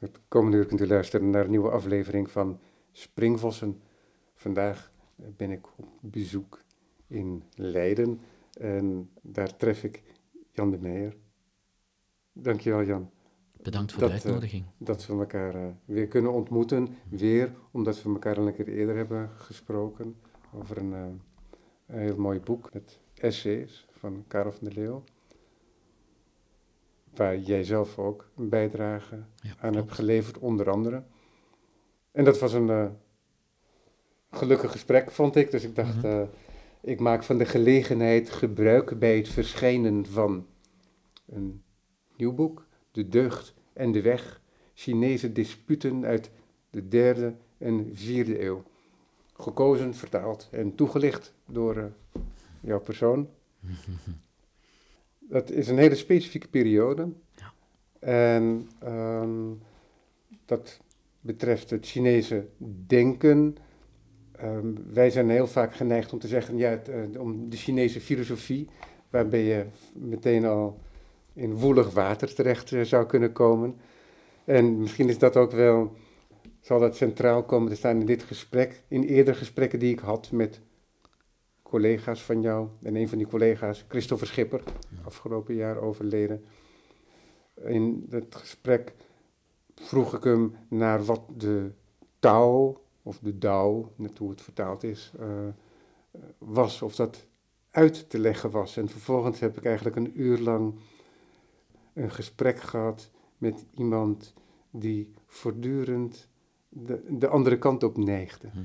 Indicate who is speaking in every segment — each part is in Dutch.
Speaker 1: Het komende uur kunt u luisteren naar een nieuwe aflevering van Springvossen. Vandaag ben ik op bezoek in Leiden en daar tref ik Jan de Meijer. Dankjewel Jan.
Speaker 2: Bedankt voor de
Speaker 1: Dat, eh,
Speaker 2: uitnodiging.
Speaker 1: Dat we elkaar eh, weer kunnen ontmoeten. Weer omdat we elkaar al een keer eerder hebben gesproken over een, eh, een heel mooi boek met essays van Karel van der Leeuw. Waar jij zelf ook een bijdrage
Speaker 2: Ja,
Speaker 1: aan hebt geleverd, onder andere. En dat was een eh, gelukkig gesprek, vond ik. Dus ik dacht,
Speaker 2: Mhm.
Speaker 1: eh, ik maak van de gelegenheid gebruik bij het verschijnen van een nieuw boek, De Deugd en de Weg, Chinese disputen uit de derde en vierde eeuw. Gekozen, vertaald en toegelicht door eh, jouw persoon. Dat is een hele specifieke periode.
Speaker 2: Ja.
Speaker 1: En ehm, dat betreft het Chinese denken. Ehm, wij zijn heel vaak geneigd om te zeggen, ja, het, eh, om de Chinese filosofie, waarbij je meteen al in woelig water terecht eh, zou kunnen komen. En misschien is dat ook wel, zal dat centraal komen te staan in dit gesprek, in eerdere gesprekken die ik had met collega's van jou. En een van die collega's, Christopher Schipper, afgelopen jaar overleden. In dat gesprek vroeg ik hem naar wat de Tao, of de Dao, net hoe het vertaald is, eh, was. Of dat uit te leggen was. En vervolgens heb ik eigenlijk een uur lang een gesprek gehad met iemand die voortdurend de, de andere kant op neigde.
Speaker 2: Mhm.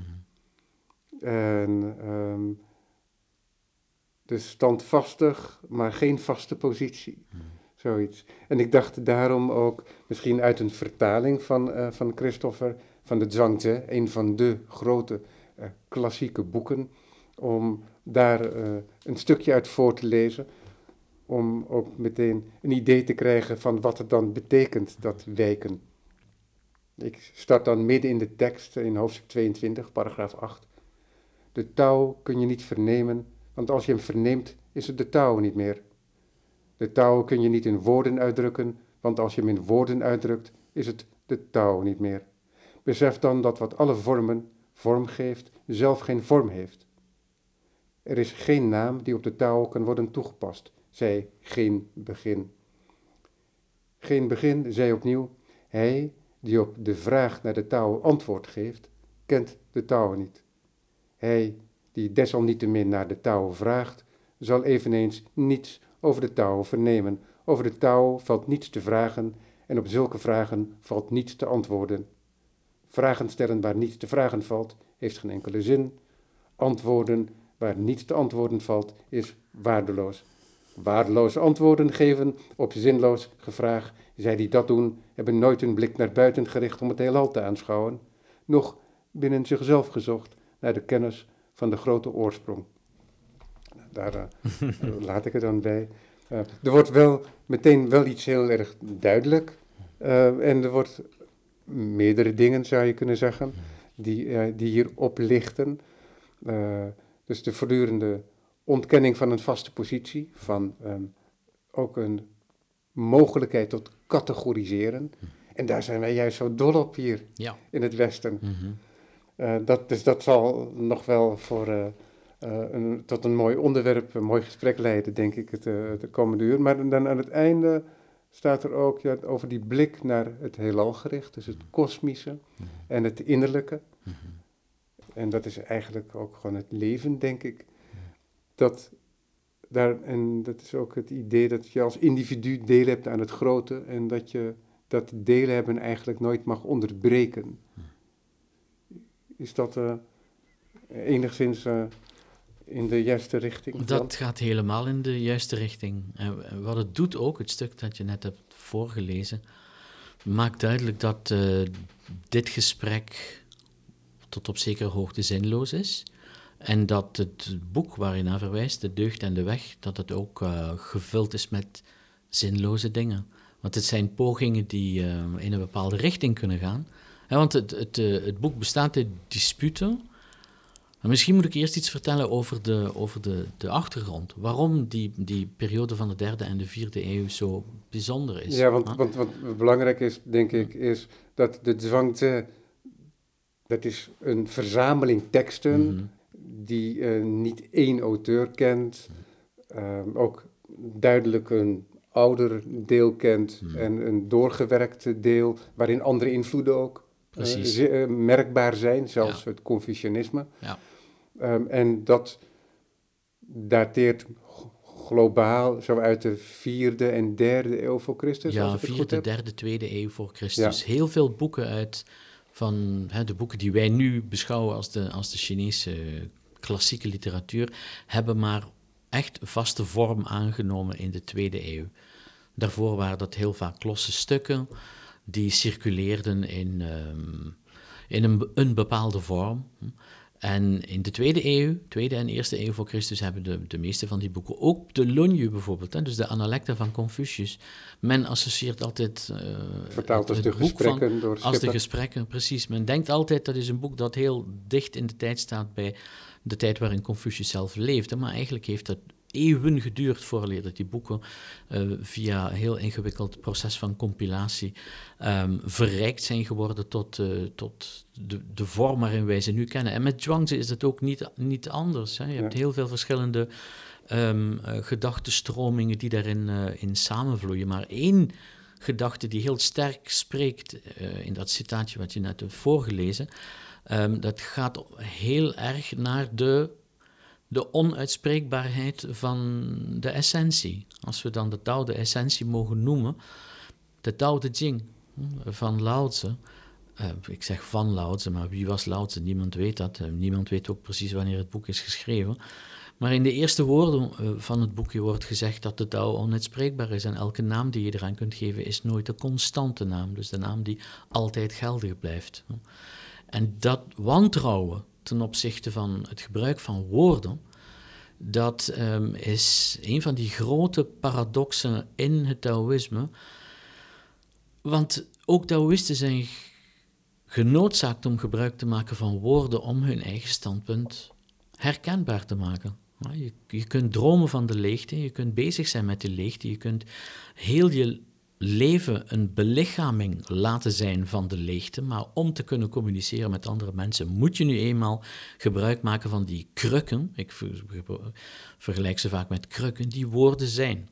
Speaker 1: En ehm, dus standvastig, maar geen vaste positie. Zoiets. En ik dacht daarom ook, misschien uit een vertaling van, eh, van Christopher, van de Zhuangzi, een van de grote eh, klassieke boeken, om daar eh, een stukje uit voor te lezen. Om ook meteen een idee te krijgen van wat het dan betekent, dat wijken. Ik start dan midden in de tekst, in hoofdstuk 22, paragraaf 8. De touw kun je niet vernemen, want als je hem verneemt, is het de touw niet meer. De touw kun je niet in woorden uitdrukken, want als je hem in woorden uitdrukt, is het de touw niet meer. Besef dan dat wat alle vormen vorm geeft, zelf geen vorm heeft. Er is geen naam die op de touw kan worden toegepast, zei geen begin. Geen begin, zei opnieuw, hij die op de vraag naar de touw antwoord geeft, kent de touw niet. Hij die desalniettemin naar de touw vraagt, zal eveneens niets over de touw vernemen. Over de touw valt niets te vragen en op zulke vragen valt niets te antwoorden. Vragen stellen waar niets te vragen valt, heeft geen enkele zin. Antwoorden waar niets te antwoorden valt, is waardeloos. Waardeloze antwoorden geven op zinloos gevraag. Zij die dat doen, hebben nooit hun blik naar buiten gericht om het heelal te aanschouwen, noch binnen zichzelf gezocht naar de kennis van de grote oorsprong. Daar eh, laat ik het dan bij. Eh, er wordt wel meteen wel iets heel erg duidelijk. eh, en er wordt meerdere dingen, zou je kunnen zeggen, die, die hier oplichten. Dus de voortdurende ontkenning van een vaste positie, van ehm, ook een mogelijkheid tot categoriseren. En daar zijn wij juist zo dol op hier
Speaker 2: Ja.
Speaker 1: in het Westen. Eh, dat, dus dat zal nog wel voor, eh, eh, een, tot een mooi onderwerp, een mooi gesprek leiden, denk ik, het, eh, het komende uur. Maar dan aan het einde staat er ook ja, over die blik naar het heelal gericht, dus het kosmische en het innerlijke.
Speaker 2: Mhm.
Speaker 1: En dat is eigenlijk ook gewoon het leven, denk ik. Dat daar, en dat is ook het idee dat je als individu deel hebt aan het grote en dat je dat delen hebben eigenlijk nooit mag onderbreken. Is dat eh, enigszins eh, in de juiste richting?
Speaker 2: Dat gaat helemaal in de juiste richting. En wat het doet ook, het stuk dat je net hebt voorgelezen, maakt duidelijk dat eh, dit gesprek tot op zekere hoogte zinloos is. En dat het boek waar je naar verwijst, De Deugd en de Weg, dat het ook gevuld is met zinloze dingen. Want het zijn pogingen die in een bepaalde richting kunnen gaan. Want het, het, eh, het boek bestaat uit disputen Maar misschien moet ik eerst iets vertellen over de, over de, de achtergrond. Waarom die, die periode van de derde en de vierde eeuw zo bijzonder is.
Speaker 1: Ja, want, want, wat belangrijk is, denk ik, is dat de Zwangte, dat is een verzameling teksten mhm. die uh, niet één auteur kent, um, ook duidelijk een ouder deel kent mhm. en een doorgewerkte deel waarin andere invloeden ook uh, merkbaar zijn, zelfs het Confucianisme. Ja. Um, en dat dateert globaal zo uit de vierde en derde eeuw voor Christus.
Speaker 2: Ja, vierde, derde, tweede eeuw voor Christus. Heel veel boeken uit van hè, de boeken die wij nu beschouwen als de, als de Chinese klassieke literatuur, hebben maar echt vaste vorm aangenomen in de tweede eeuw. Daarvoor waren dat heel vaak losse stukken die circuleerden in, um, in een, een bepaalde vorm. En in de tweede eeuw, tweede en eerste eeuw voor Christus, hebben de, de meeste van die boeken, ook de Lunyu bijvoorbeeld, hè, dus de Analecta van Confucius. Men associeert altijd. Uh,
Speaker 1: Vertaald als de gesprekken van, door
Speaker 2: Als de gesprekken, precies. Men denkt altijd dat is een boek dat heel dicht in de tijd staat bij de tijd waarin Confucius zelf leefde. Maar eigenlijk heeft dat eeuwen geduurd voordat dat die boeken uh, via een heel ingewikkeld proces van compilatie um, verrijkt zijn geworden tot, uh, tot de, de vorm waarin wij ze nu kennen. En met Zhuangzi is het ook niet, niet anders. Hè. Je hebt heel veel verschillende um, uh, gedachtenstromingen die daarin in samenvloeien. Maar één gedachte die heel sterk spreekt in dat citaatje wat je net hebt voorgelezen, um, dat gaat heel erg naar de de onuitspreekbaarheid van de essentie. Als we dan de Tao de essentie mogen noemen, de Tao de Jing van Lao Tse. Uh, ik zeg van Lao Tse, maar wie was Lao Tse? Niemand weet dat. Uh, niemand weet ook precies wanneer het boek is geschreven. Maar in de eerste woorden uh, van het boekje wordt gezegd dat de Tao onuitspreekbaar is. En elke naam die je eraan kunt geven is nooit een constante naam. Dus de naam die altijd geldig blijft. En dat wantrouwen ten opzichte van het gebruik van woorden, dat um, is een van die grote paradoxen in het Taoïsme. Want ook Taoïsten zijn genoodzaakt om gebruik te maken van woorden om hun eigen standpunt herkenbaar te maken. Je, je kunt dromen van de leegte, je kunt bezig zijn met de leegte, je kunt heel je leven een belichaming laten zijn van de leegte, maar om te kunnen communiceren met andere mensen moet je nu eenmaal gebruik maken van die krukken. Ik vergelijk ze vaak met krukken, die woorden zijn.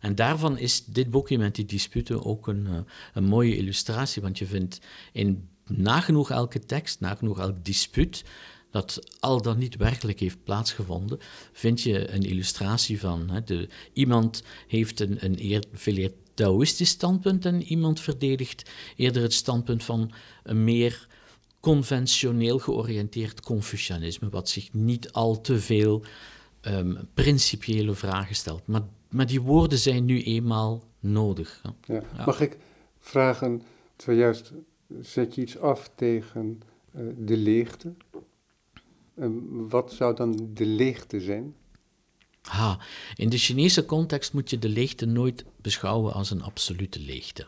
Speaker 2: En daarvan is dit boekje met die disputen ook een, eh, een mooie illustratie, want je vindt in nagenoeg elke tekst, nagenoeg elk dispuut, dat al dan niet werkelijk heeft plaatsgevonden, vind je een illustratie van. Hè, de, iemand heeft een, een eer, veel eer Taoïstisch standpunt en iemand verdedigt eerder het standpunt van een meer conventioneel georiënteerd Confucianisme, wat zich niet al te veel um, principiële vragen stelt. Maar, maar die woorden zijn nu eenmaal nodig.
Speaker 1: Ja. Mag ik vragen, zojuist zet je iets af tegen uh, de leegte. Um, wat zou dan de leegte zijn?
Speaker 2: Ha, in de Chinese context moet je de leegte nooit beschouwen als een absolute leegte.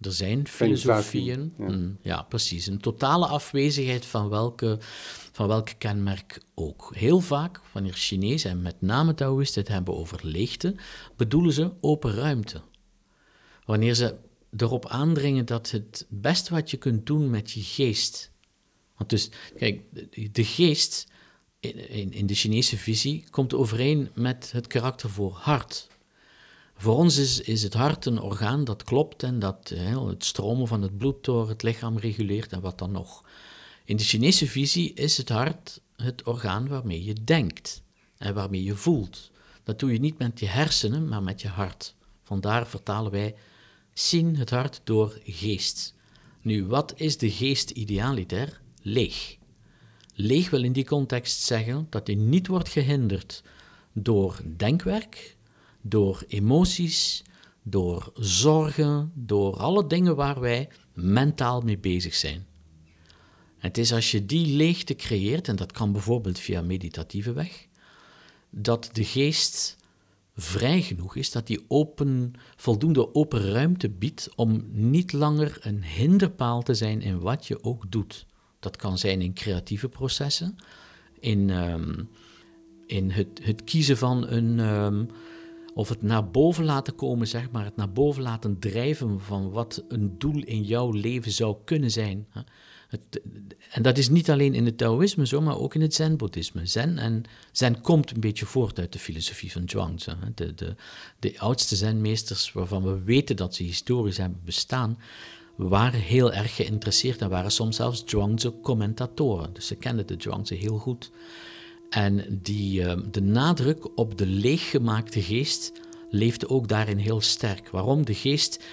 Speaker 2: Er zijn filosofieën, ja. Mm, ja. precies, een totale afwezigheid van welke, van welke kenmerk ook. Heel vaak, wanneer Chinezen en met name Taoïsten het hebben over leegte, bedoelen ze open ruimte. Wanneer ze erop aandringen dat het beste wat je kunt doen met je geest. Want dus, kijk, de geest in, in de Chinese visie komt overeen met het karakter voor hart. Voor ons is, is het hart een orgaan dat klopt en dat het stromen van het bloed door het lichaam reguleert en wat dan nog. In de Chinese visie is het hart het orgaan waarmee je denkt en waarmee je voelt. Dat doe je niet met je hersenen, maar met je hart. Vandaar vertalen wij zien het hart door geest. Nu, wat is de geest idealiter? Leeg. Leeg wil in die context zeggen dat hij niet wordt gehinderd door denkwerk, door emoties, door zorgen, door alle dingen waar wij mentaal mee bezig zijn. Het is als je die leegte creëert, en dat kan bijvoorbeeld via meditatieve weg, dat de geest vrij genoeg is, dat die open, voldoende open ruimte biedt om niet langer een hinderpaal te zijn in wat je ook doet. Dat kan zijn in creatieve processen, in, ehm, in het, het kiezen van een. Ehm, of het naar boven laten komen, zeg maar, het naar boven laten drijven van wat een doel in jouw leven zou kunnen zijn. Het, en dat is niet alleen in het Taoïsme zo, maar ook in het Zen-boeddhisme. Zen, en Zen komt een beetje voort uit de filosofie van Zhuangzi. De, de, de oudste Zenmeesters waarvan we weten dat ze historisch hebben bestaan, waren heel erg geïnteresseerd en waren soms zelfs Zhuangzi-commentatoren. Dus ze kenden de Zhuangzi heel goed. En die, ehm, de nadruk op de leeggemaakte geest leefde ook daarin heel sterk. Waarom? De geest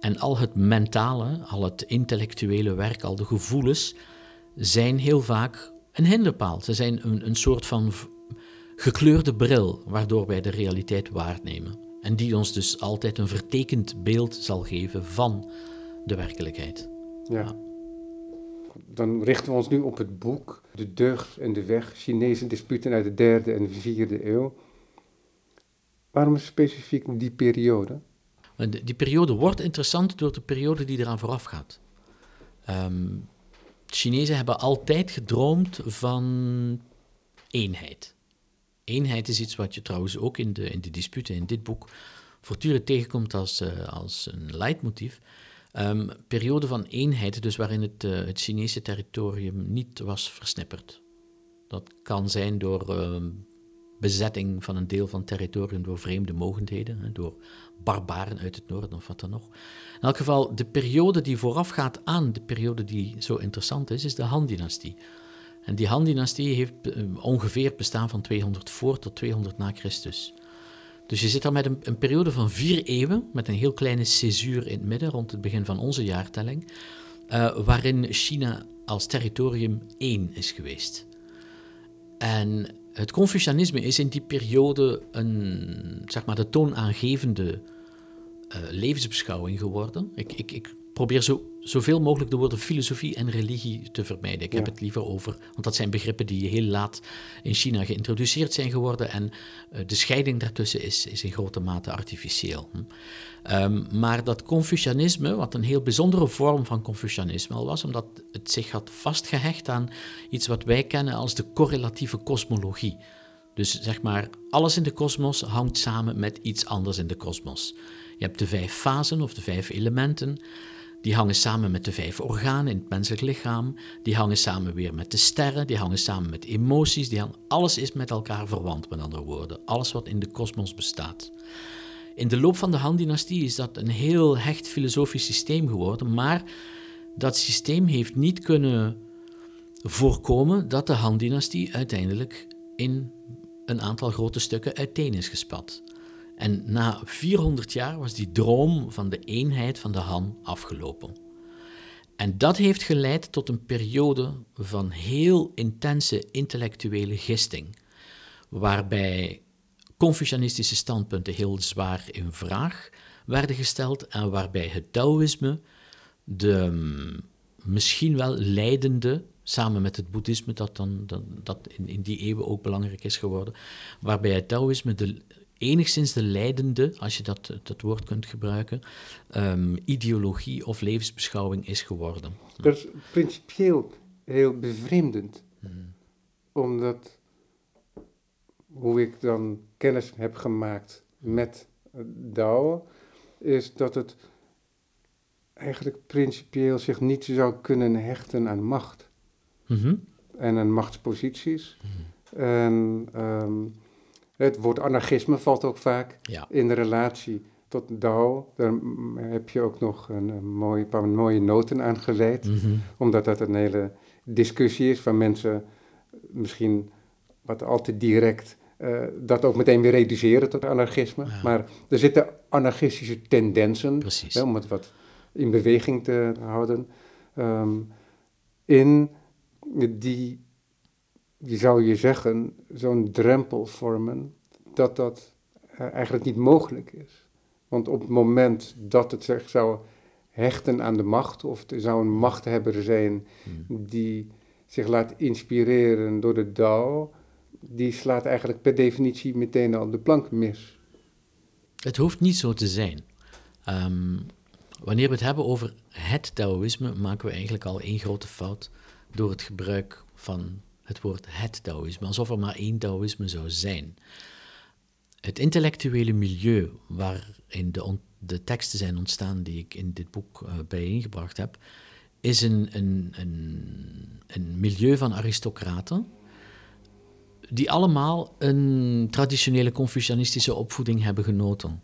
Speaker 2: en al het mentale, al het intellectuele werk, al de gevoelens, zijn heel vaak een hinderpaal. Ze zijn een, een soort van gekleurde bril waardoor wij de realiteit waarnemen. En die ons dus altijd een vertekend beeld zal geven van de werkelijkheid.
Speaker 1: ja dan richten we ons nu op het boek De Deugd en de Weg, Chinese disputen uit de derde en vierde eeuw. Waarom specifiek die periode?
Speaker 2: Die periode wordt interessant door de periode die eraan vooraf gaat. Um, Chinezen hebben altijd gedroomd van eenheid. Eenheid is iets wat je trouwens ook in de, in de disputen in dit boek voortdurend tegenkomt als, uh, als een leidmotief. Um, periode van eenheid, dus waarin het, uh, het Chinese territorium niet was versnipperd. Dat kan zijn door uh, bezetting van een deel van het territorium door vreemde mogendheden, door barbaren uit het noorden of wat dan nog. In elk geval, de periode die voorafgaat aan de periode die zo interessant is, is de Han-dynastie. En die Han-dynastie heeft uh, ongeveer bestaan van 200 voor tot 200 na Christus. Dus je zit daar met een, een, periode van vier eeuwen, met een heel kleine césuur in het midden, rond het begin van onze jaartelling, uh, waarin China als territorium één is geweest. En het Confucianisme is in die periode een, zeg maar, de toonaangevende uh, levensbeschouwing geworden. Ik, ik, ik probeer zo, zoveel mogelijk de woorden filosofie en religie te vermijden. Ik heb het liever over, want dat zijn begrippen die heel laat in China geïntroduceerd zijn geworden en uh, de scheiding daartussen is, is in grote mate artificieel. Hm. Um, maar dat Confucianisme, wat een heel bijzondere vorm van Confucianisme al was, omdat het zich had vastgehecht aan iets wat wij kennen als de correlatieve kosmologie. Dus zeg maar, alles in de kosmos hangt samen met iets anders in de kosmos. Je hebt de vijf fasen of de vijf elementen. Die hangen samen met de vijf organen in het menselijk lichaam. Die hangen samen weer met de sterren. Die hangen samen met emoties. Die alles is met elkaar verwant, met andere woorden. Alles wat in de kosmos bestaat. In de loop van de Han-dynastie is dat een heel hecht filosofisch systeem geworden. Maar dat systeem heeft niet kunnen voorkomen dat de Han-dynastie uiteindelijk in een aantal grote stukken uiteen is gespat. En na 400 jaar was die droom van de eenheid van de Han afgelopen. En dat heeft geleid tot een periode van heel intense intellectuele gisting, waarbij Confucianistische standpunten heel zwaar in vraag werden gesteld en waarbij het Taoïsme de mm, misschien wel leidende, samen met het boeddhisme, dat, dan, dat, in, in die eeuwen ook belangrijk is geworden, waarbij het Taoïsme de enigszins de leidende, als je dat, dat woord kunt gebruiken, um, ideologie of levensbeschouwing is geworden.
Speaker 1: Dat is principieel heel bevreemdend, hmm. omdat hoe ik dan kennis heb gemaakt met Dao, is dat het eigenlijk principieel zich niet zou kunnen hechten aan macht. Mm En aan machtsposities. Mm En um, het woord anarchisme valt ook vaak in de relatie tot Dao. Daar heb je ook nog een, een mooi, paar mooie noten aan geleid. Mhm. Omdat dat een hele discussie is van mensen misschien wat al te direct... Uh, dat ook meteen weer reduceren tot anarchisme. Maar er zitten anarchistische tendensen, hè, om het wat in beweging te houden, um, in die je zou je zeggen, zo'n drempel vormen, dat dat uh, eigenlijk niet mogelijk is. Want op het moment dat het zich zou hechten aan de macht, of er zou een machthebber zijn hmm. die zich laat inspireren door de Dao, die slaat eigenlijk per definitie meteen al de plank mis.
Speaker 2: Het hoeft niet zo te zijn. Um, wanneer we het hebben over het Taoïsme, maken we eigenlijk al één grote fout door het gebruik van Het woord het Taoïsme, alsof er maar één Taoïsme zou zijn. Het intellectuele milieu waarin de, de teksten zijn ontstaan die ik in dit boek uh, bijeengebracht heb, is een, een, een, een milieu van aristocraten die allemaal een traditionele Confucianistische opvoeding hebben genoten.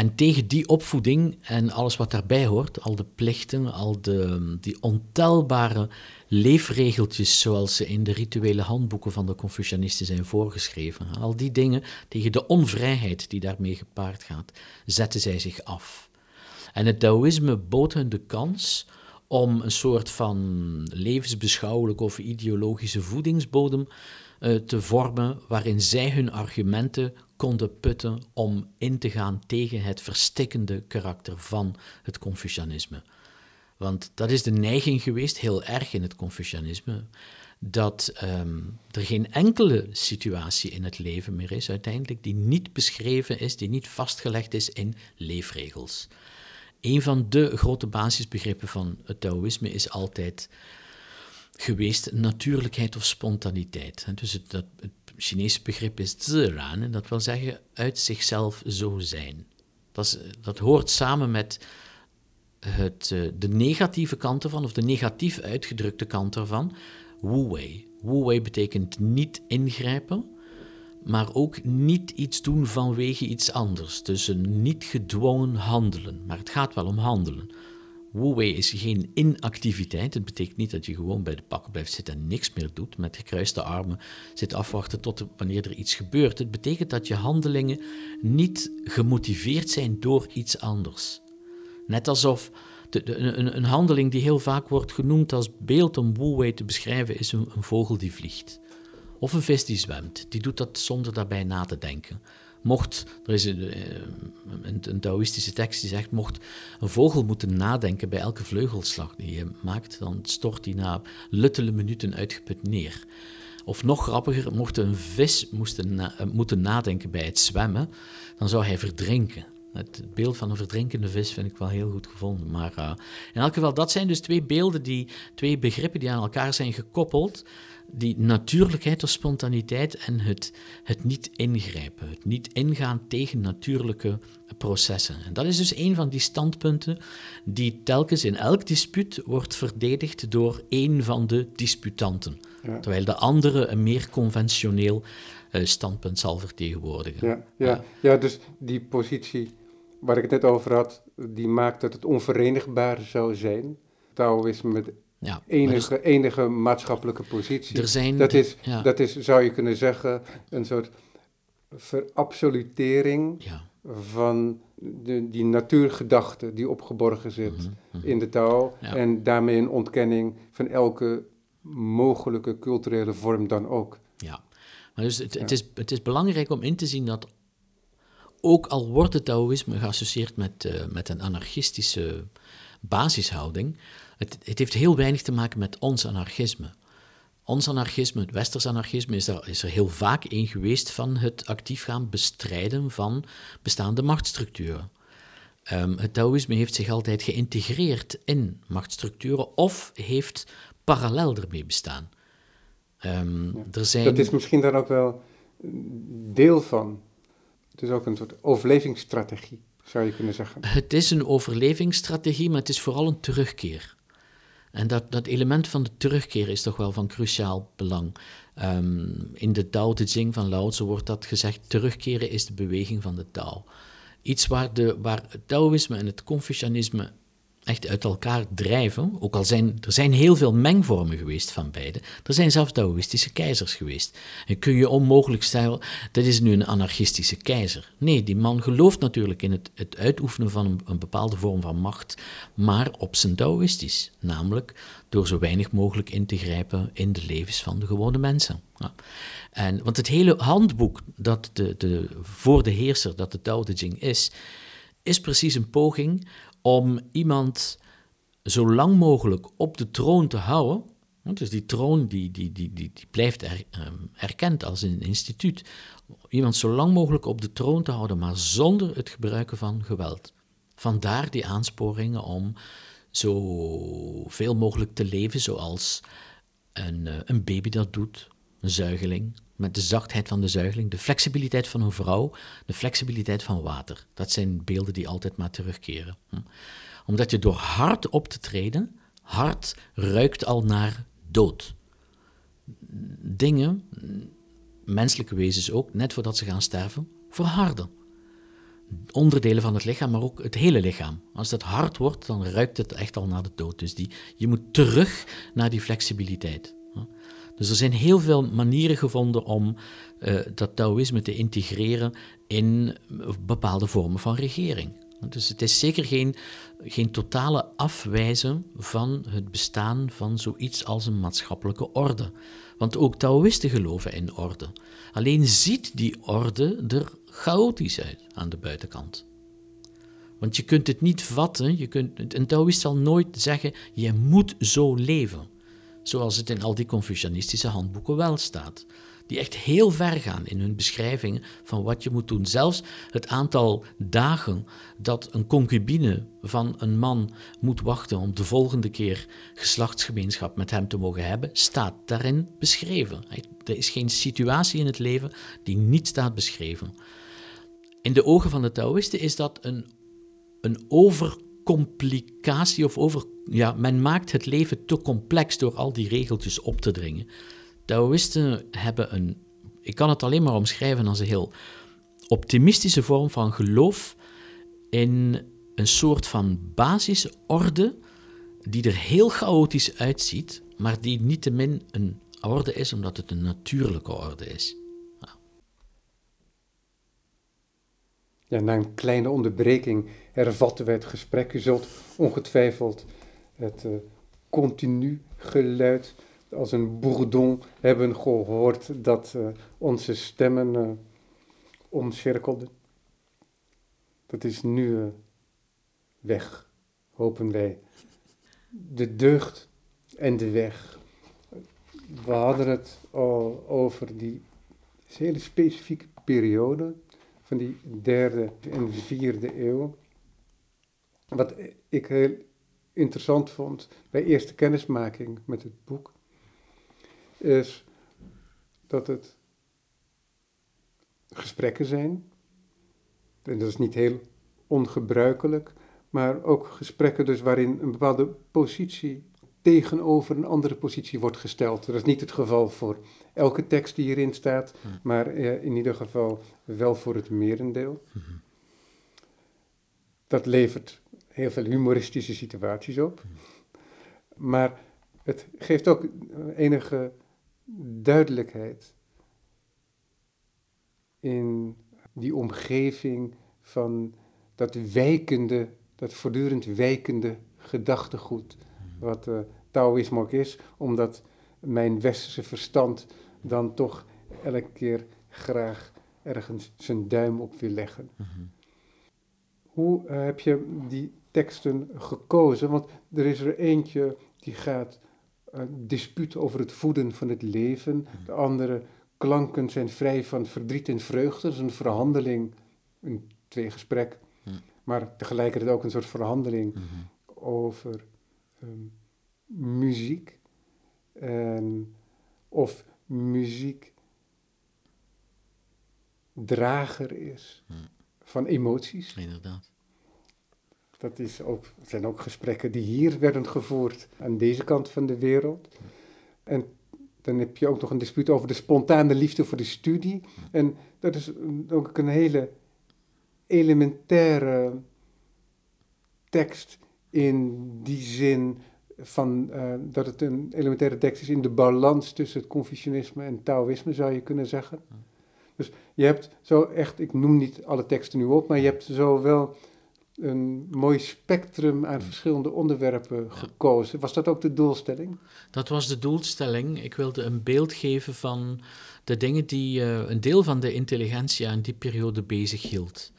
Speaker 2: En tegen die opvoeding en alles wat daarbij hoort, al de plichten, al de, die ontelbare leefregeltjes zoals ze in de rituele handboeken van de Confucianisten zijn voorgeschreven, al die dingen tegen de onvrijheid die daarmee gepaard gaat, zetten zij zich af. En het Taoïsme bood hen de kans om een soort van levensbeschouwelijke of ideologische voedingsbodem uh, te vormen waarin zij hun argumenten konden putten om in te gaan tegen het verstikkende karakter van het Confucianisme. Want dat is de neiging geweest, heel erg in het Confucianisme, dat um, er geen enkele situatie in het leven meer is uiteindelijk die niet beschreven is, die niet vastgelegd is in leefregels. Een van de grote basisbegrippen van het Taoïsme is altijd geweest natuurlijkheid of spontaniteit. Dus het, dat, het Chinese begrip is ziran, en dat wil zeggen uit zichzelf zo zijn. Dat, is, dat hoort samen met het, eh, de negatieve kant ervan, of de negatief uitgedrukte kant ervan, wu wei. Wu wei betekent niet ingrijpen, maar ook niet iets doen vanwege iets anders. Dus een niet gedwongen handelen. Maar het gaat wel om handelen. Wu-wei is geen inactiviteit. Het betekent niet dat je gewoon bij de pakken blijft zitten en niks meer doet, met gekruiste armen zit afwachten tot wanneer er iets gebeurt. Het betekent dat je handelingen niet gemotiveerd zijn door iets anders. Net alsof de, een, een, handeling die heel vaak wordt genoemd als beeld om Wu-wei te beschrijven, is een, een vogel die vliegt. Of een vis die zwemt. Die doet dat zonder daarbij na te denken. Mocht, er is een, eh, een, een Taoïstische tekst die zegt, mocht een vogel moeten nadenken bij elke vleugelslag die je maakt, dan stort hij na luttele minuten uitgeput neer. Of nog grappiger, mocht een vis moesten eh, moeten nadenken bij het zwemmen, dan zou hij verdrinken. Het beeld van een verdrinkende vis vind ik wel heel goed gevonden. Maar uh, in elk geval, dat zijn dus twee beelden, die, twee begrippen die aan elkaar zijn gekoppeld die natuurlijkheid of spontaniteit en het, het niet ingrijpen, het niet ingaan tegen natuurlijke processen. En dat is dus een van die standpunten die telkens in elk dispuut wordt verdedigd door één van de disputanten, terwijl de andere een meer conventioneel uh, standpunt zal vertegenwoordigen.
Speaker 1: Ja, ja, ja, dus die positie waar ik het net over had, die maakt dat het onverenigbaar zou zijn. Taoïsme met ja, enige, enige maatschappelijke positie.
Speaker 2: Er zijn,
Speaker 1: dat, is, dat is, zou je kunnen zeggen, een soort verabsolutering ja. van de, die natuurgedachte die opgeborgen zit mhm, mhm. in de taal. En daarmee een ontkenning van elke mogelijke culturele vorm dan ook.
Speaker 2: Ja, maar dus het, het, is, het is belangrijk om in te zien dat ook al wordt het Taoïsme geassocieerd met, uh, met een anarchistische basishouding, het, het, heeft heel weinig te maken met ons anarchisme. Ons anarchisme, het westers anarchisme, is er, is er heel vaak een geweest van het actief gaan bestrijden van bestaande machtsstructuren. Um, het Taoïsme heeft zich altijd geïntegreerd in machtsstructuren of heeft parallel ermee bestaan. Um, er zijn...
Speaker 1: Dat is misschien dan ook wel deel van. Het is ook een soort overlevingsstrategie, zou je kunnen zeggen.
Speaker 2: Het is een overlevingsstrategie, maar het is vooral een terugkeer. En dat, dat element van de terugkeer is toch wel van cruciaal belang. Ehm, in de Tao Te Ching van Lao wordt dat gezegd, terugkeren is de beweging van de Tao. Iets waar, de, waar het Taoïsme en het Confucianisme echt uit elkaar drijven. Ook al zijn er zijn heel veel mengvormen geweest van beide. Er zijn zelfs Taoïstische keizers geweest. En kun je onmogelijk stellen, dat is nu een anarchistische keizer. Nee, die man gelooft natuurlijk in het, het uitoefenen van een, bepaalde vorm van macht, maar op zijn Taoïstisch. Namelijk door zo weinig mogelijk in te grijpen in de levens van de gewone mensen. Ja. En, want het hele handboek dat de, de, voor de heerser, dat de Tao Te Ching is, is precies een poging om iemand zo lang mogelijk op de troon te houden. Dus die troon die, die, die, die, die blijft er, um, erkend als een instituut. Iemand zo lang mogelijk op de troon te houden, maar zonder het gebruiken van geweld. Vandaar die aansporingen om zo veel mogelijk te leven zoals een, eh, een baby dat doet, een zuigeling, met de zachtheid van de zuigeling, de flexibiliteit van een vrouw, de flexibiliteit van water. Dat zijn beelden die altijd maar terugkeren. Hm. Omdat je door hard op te treden, hard ruikt al naar dood. Dingen, menselijke wezens ook, net voordat ze gaan sterven, verharden. Onderdelen van het lichaam, maar ook het hele lichaam. Als dat hard wordt, dan ruikt het echt al naar de dood. Dus die, je moet terug naar die flexibiliteit. Dus er zijn heel veel manieren gevonden om uh, dat Taoïsme te integreren in bepaalde vormen van regering. Dus het is zeker geen, geen totale afwijzen van het bestaan van zoiets als een maatschappelijke orde. Want ook Taoïsten geloven in orde. Alleen ziet die orde er chaotisch uit aan de buitenkant. Want je kunt het niet vatten, je kunt, een Taoïst zal nooit zeggen, je moet zo leven. Zoals het in al die Confucianistische handboeken wel staat. Die echt heel ver gaan in hun beschrijvingen van wat je moet doen. Zelfs het aantal dagen dat een concubine van een man moet wachten om de volgende keer geslachtsgemeenschap met hem te mogen hebben, staat daarin beschreven. Er is geen situatie in het leven die niet staat beschreven. In de ogen van de Taoïsten is dat een, een overcomplicatie of over. Ja, men maakt het leven te complex door al die regeltjes op te dringen. Taoïsten hebben een. Ik kan het alleen maar omschrijven als een heel optimistische vorm van geloof in een soort van basisorde die er heel chaotisch uitziet, maar die niettemin een orde is omdat het een natuurlijke orde is.
Speaker 1: Ja, na een kleine onderbreking hervatten we het gesprek. U zult ongetwijfeld het uh, continu geluid als een bourdon hebben gehoord dat uh, onze stemmen uh, omcirkelden. Dat is nu weg, hopen wij. De deugd en de weg. We hadden het al over die hele specifieke periode van die derde en vierde eeuw. Wat ik heel interessant vond bij eerste kennismaking met het boek, is dat het gesprekken zijn. En dat is niet heel ongebruikelijk, maar ook gesprekken dus waarin een bepaalde positie tegenover een andere positie wordt gesteld. Dat is niet het geval voor elke tekst die hierin staat, hm. maar eh, in ieder geval wel voor het merendeel. Hm. Dat levert heel veel humoristische situaties op. Maar het geeft ook enige duidelijkheid in die omgeving van dat wijkende, dat voortdurend wijkende gedachtegoed wat uh, Taoïsme ook is, omdat mijn westerse verstand dan toch elke keer graag ergens zijn duim op wil leggen. Mhm. Hoe eh, heb je die teksten gekozen? Want er is er eentje die gaat uh, dispuut over het voeden van het leven. De andere klanken zijn vrij van verdriet en vreugde. Dat is een verhandeling, een tweegesprek. Mhm. Maar tegelijkertijd ook een soort verhandeling over Ehm, muziek. En of muziek drager is hm. van emoties.
Speaker 2: Inderdaad.
Speaker 1: Dat is ook, zijn ook gesprekken die hier werden gevoerd aan deze kant van de wereld. En dan heb je ook nog een dispuut over de spontane liefde voor de studie. En dat is ook een hele elementaire tekst in die zin van, uh, dat het een elementaire tekst is in de balans tussen het Confucianisme en Taoïsme, zou je kunnen zeggen. Dus je hebt zo echt, ik noem niet alle teksten nu op, maar je hebt zo wel een mooi spectrum aan verschillende onderwerpen gekozen. Was dat ook de doelstelling?
Speaker 2: Dat was de doelstelling. Ik wilde een beeld geven van de dingen die uh, een deel van de intelligentia in die periode bezig hield.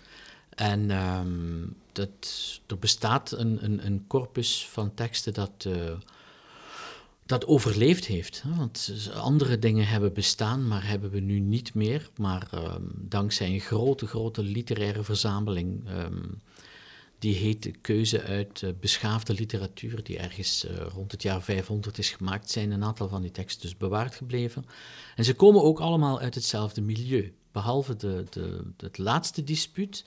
Speaker 2: En um, dat, er bestaat een, een, een, corpus van teksten dat, uh, dat overleefd heeft. Hè? Want andere dingen hebben bestaan, maar hebben we nu niet meer. Maar um, dankzij een grote, grote literaire verzameling um, Die heet Keuze uit uh, beschaafde literatuur, die ergens uh, rond het jaar 500 is gemaakt. Zijn een aantal van die teksten dus bewaard gebleven. En ze komen ook allemaal uit hetzelfde milieu. Behalve de, de, het laatste dispuut,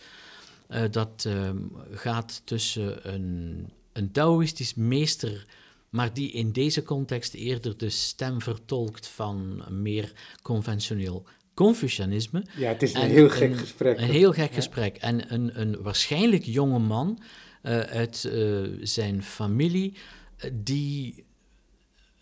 Speaker 2: uh, dat ehm, gaat tussen een, een Taoïstisch meester maar die in deze context eerder de stem vertolkt van meer conventioneel Confucianisme.
Speaker 1: Ja, het is een heel gek gesprek.
Speaker 2: Een heel gek gesprek. En een, een waarschijnlijk jonge man uh, uit uh, zijn familie, uh, die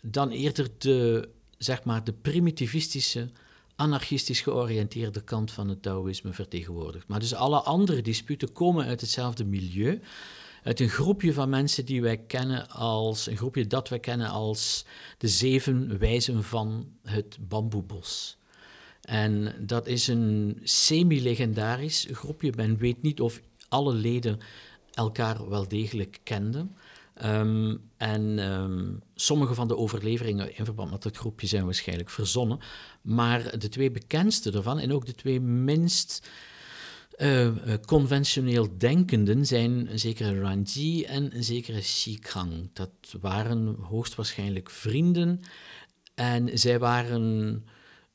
Speaker 2: dan eerder de, zeg maar, de primitivistische, anarchistisch georiënteerde kant van het Taoïsme vertegenwoordigt. Maar dus alle andere disputen komen uit hetzelfde milieu uit een groepje van mensen die wij kennen als, een groepje dat wij kennen als de zeven wijzen van het bamboebos. En dat is een semi-legendarisch groepje. Men weet niet of alle leden elkaar wel degelijk kenden. Um, en um, sommige van de overleveringen in verband met dat groepje zijn waarschijnlijk verzonnen. Maar de twee bekendste daarvan en ook de twee minst uh, conventioneel denkenden zijn een zekere Ranji en een zekere Xikang. Dat waren hoogstwaarschijnlijk vrienden en zij waren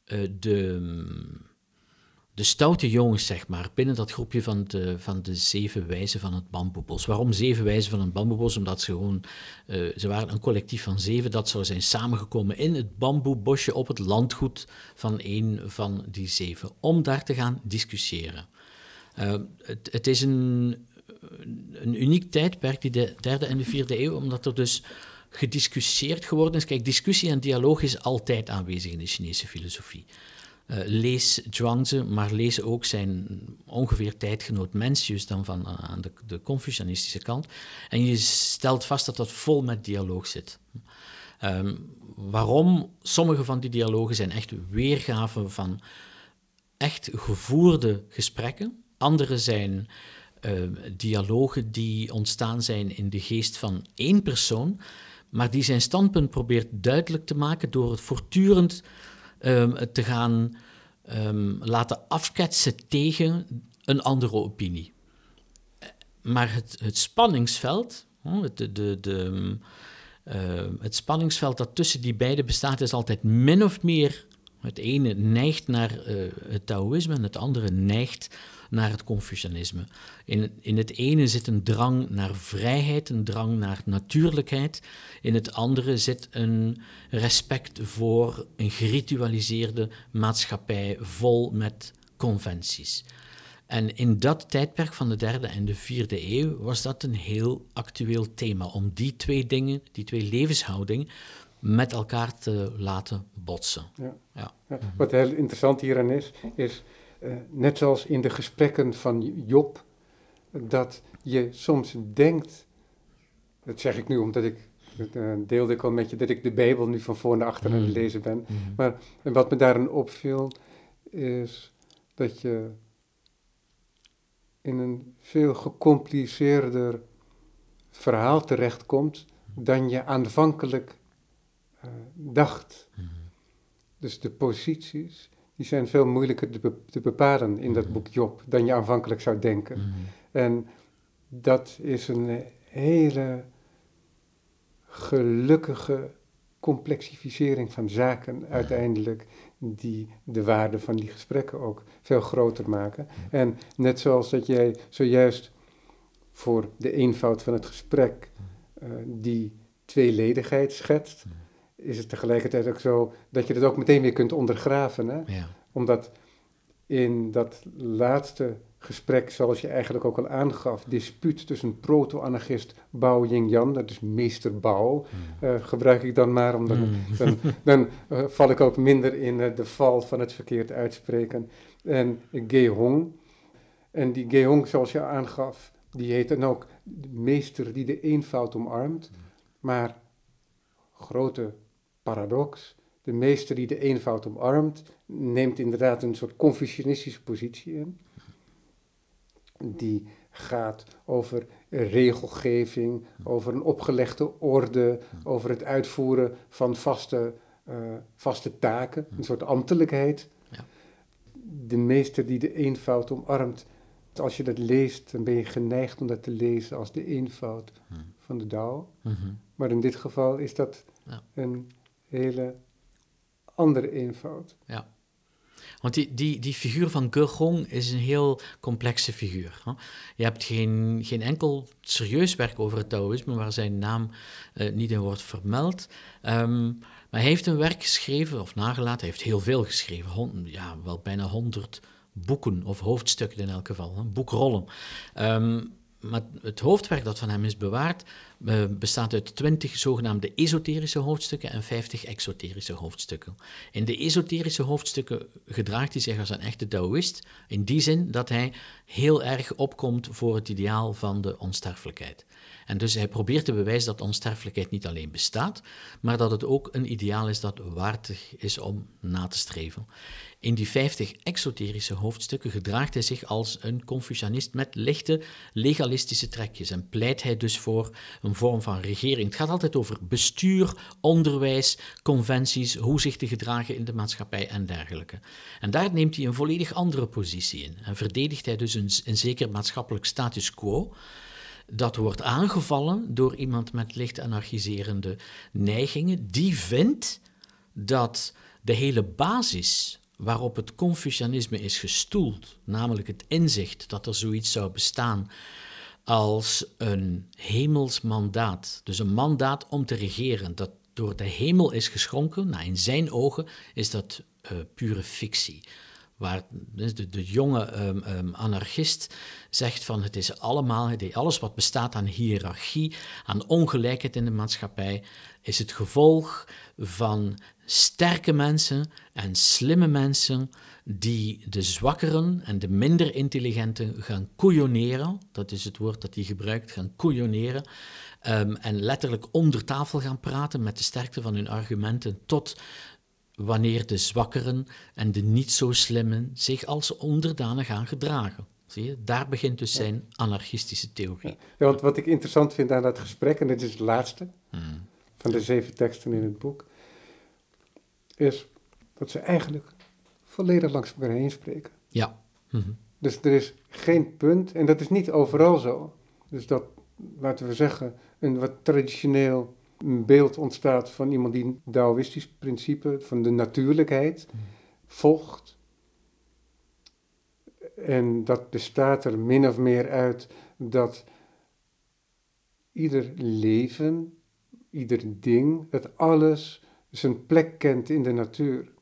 Speaker 2: uh, de, de stoute jongens, zeg maar, binnen dat groepje van de, van de zeven wijzen van het bamboebos. Waarom zeven wijzen van het bamboebos? Omdat ze gewoon, uh, ze waren een collectief van zeven, dat zou zijn samengekomen in het bamboebosje op het landgoed van een van die zeven, om daar te gaan discussiëren. Uh, het, het, is een, een uniek tijdperk, die de derde en de vierde eeuw, omdat er dus gediscussieerd geworden is. Kijk, discussie en dialoog is altijd aanwezig in de Chinese filosofie. Uh, lees Zhuangzi, maar lees ook zijn ongeveer tijdgenoot Mencius dan van uh, aan de, de Confucianistische kant. En je stelt vast dat dat vol met dialoog zit. Um, waarom? Sommige van die dialogen zijn echt weergaven van echt gevoerde gesprekken. Andere zijn uh, dialogen die ontstaan zijn in de geest van één persoon, maar die zijn standpunt probeert duidelijk te maken door het voortdurend um, te gaan um, laten afketsen tegen een andere opinie. Maar het, het spanningsveld, de, de, de, uh, het spanningsveld dat tussen die beiden bestaat, is altijd min of meer. Het ene neigt naar uh, het Taoïsme en het andere neigt naar het Confucianisme. In, in het ene zit een drang naar vrijheid, een drang naar natuurlijkheid. In het andere zit een respect voor een geritualiseerde maatschappij vol met conventies. En in dat tijdperk van de derde en de vierde eeuw was dat een heel actueel thema, om die twee dingen, die twee levenshoudingen, met elkaar te laten botsen. Ja.
Speaker 1: Ja. Ja. Wat heel interessant hierin is, is uh, net zoals in de gesprekken van Job, dat je soms denkt, dat zeg ik nu omdat ik, uh, deelde ik al met je, dat ik de Bijbel nu van voor naar achter aan het mm. lezen ben. Mm. Maar en wat me daarin opviel, is dat je in een veel gecompliceerder verhaal terechtkomt dan je aanvankelijk uh, dacht. Mm. Dus de posities die zijn veel moeilijker te, te bepalen in dat mhm. boek Job dan je aanvankelijk zou denken. Mhm. En dat is een hele gelukkige complexificering van zaken uiteindelijk die de waarde van die gesprekken ook veel groter maken. En net zoals dat jij zojuist voor de eenvoud van het gesprek uh, die tweeledigheid schetst, is het tegelijkertijd ook zo dat je dat ook meteen weer kunt ondergraven. Hè? Ja. Omdat in dat laatste gesprek, zoals je eigenlijk ook al aangaf, dispuut tussen proto-anarchist Bao Ying-Yan, dat is meester Bao, mm. uh, gebruik ik dan maar, omdat mm. dan, dan uh, val ik ook minder in uh, de val van het verkeerd uitspreken. En Ge Hong, en die Ge Hong, zoals je aangaf, die heet dan ook de meester die de eenvoud omarmt, maar grote paradox. De meester die de eenvoud omarmt, neemt inderdaad een soort confucianistische positie in. Die gaat over regelgeving, over een opgelegde orde, over het uitvoeren van vaste, uh, vaste taken, een soort ambtelijkheid. Ja. De meester die de eenvoud omarmt, Als je dat leest, dan ben je geneigd om dat te lezen als de eenvoud
Speaker 2: Hmm.
Speaker 1: van de Tao.
Speaker 2: Mhm.
Speaker 1: Maar in dit geval is dat
Speaker 2: Ja.
Speaker 1: een hele andere eenvoud.
Speaker 2: Want die, die, die figuur van Ge is een heel complexe figuur. Hè? Je hebt geen, geen enkel serieus werk over het Taoïsme waar zijn naam eh, niet in wordt vermeld. Ehm, maar hij heeft een werk geschreven, of nagelaten, hij heeft heel veel geschreven. Ja, wel bijna honderd boeken, of hoofdstukken in elk geval, hè? boekrollen. Ehm, maar het hoofdwerk dat van hem is bewaard, bestaat uit twintig zogenaamde esoterische hoofdstukken en vijftig exoterische hoofdstukken. In de esoterische hoofdstukken gedraagt hij zich als een echte Taoïst, in die zin dat hij heel erg opkomt voor het ideaal van de onsterfelijkheid. En dus hij probeert te bewijzen dat onsterfelijkheid niet alleen bestaat, maar dat het ook een ideaal is dat waardig is om na te streven. In die 50 exoterische hoofdstukken gedraagt hij zich als een Confucianist met lichte legalistische trekjes en pleit hij dus voor een vorm van regering. Het gaat altijd over bestuur, onderwijs, conventies, hoe zich te gedragen in de maatschappij en dergelijke. En daar neemt hij een volledig andere positie in en verdedigt hij dus een, een zeker maatschappelijk status quo dat wordt aangevallen door iemand met licht anarchiserende neigingen, die vindt dat de hele basis waarop het Confucianisme is gestoeld, namelijk het inzicht dat er zoiets zou bestaan als een hemels mandaat, dus een mandaat om te regeren, dat door de hemel is geschonken, nou in zijn ogen is dat uh, pure fictie. Waar de, de jonge um, um, anarchist zegt van het is allemaal, alles wat bestaat aan hiërarchie, aan ongelijkheid in de maatschappij, is het gevolg van sterke mensen en slimme mensen die de zwakkeren en de minder intelligenten gaan koeioneren, dat is het woord dat hij gebruikt, gaan koeioneren, um, en letterlijk onder tafel gaan praten met de sterkte van hun argumenten tot wanneer de zwakkeren en de niet zo slimmen zich als onderdanen gaan gedragen. Zie je? Daar begint dus zijn anarchistische theorie.
Speaker 1: Ja, want wat ik interessant vind aan dat gesprek, en dit is het laatste
Speaker 2: Hmm.
Speaker 1: van de zeven teksten in het boek, is dat ze eigenlijk volledig langs elkaar heen spreken.
Speaker 2: Ja. Mhm.
Speaker 1: Dus er is geen punt, en dat is niet overal zo. Dus dat, laten we zeggen, een wat traditioneel een beeld ontstaat van iemand die een Taoïstisch principe van de natuurlijkheid volgt. En dat bestaat er min of meer uit dat ieder leven, ieder ding, dat alles zijn plek kent in de natuur.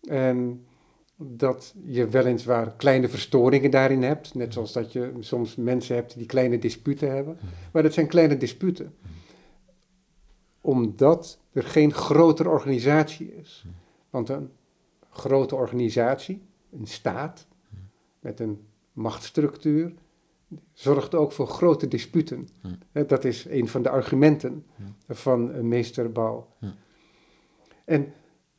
Speaker 1: En dat je weliswaar kleine verstoringen daarin hebt, net zoals dat je soms mensen hebt die kleine disputen hebben, maar dat zijn kleine disputen omdat er geen grotere organisatie is. Want een grote organisatie, een staat, met een machtsstructuur, zorgt ook voor grote disputen. Dat is een van de argumenten van meester Bouw.
Speaker 2: Hm.
Speaker 1: En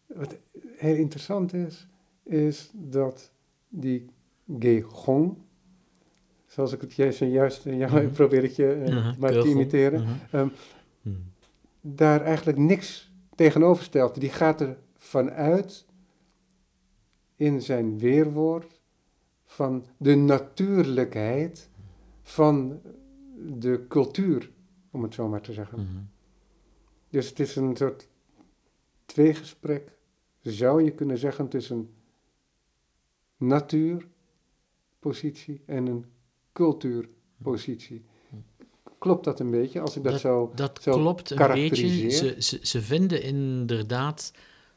Speaker 1: wat heel interessant is, is dat die Gehong, zoals ik het juist, juist ja,
Speaker 2: Mhm.
Speaker 1: probeer ik je uh,
Speaker 2: Ja,
Speaker 1: maar te imiteren,
Speaker 2: Mhm.
Speaker 1: um,
Speaker 2: Mhm.
Speaker 1: daar eigenlijk niks tegenover stelt. Die gaat er vanuit in zijn weerwoord van de natuurlijkheid van de cultuur, om het zo maar te zeggen.
Speaker 2: Mhm.
Speaker 1: Dus het is een soort tweegesprek, zou je kunnen zeggen, tussen natuurpositie en een cultuurpositie. Klopt dat een beetje, als ik dat, zo...
Speaker 2: Dat
Speaker 1: zo
Speaker 2: klopt een beetje. Ze, ze, ze vinden inderdaad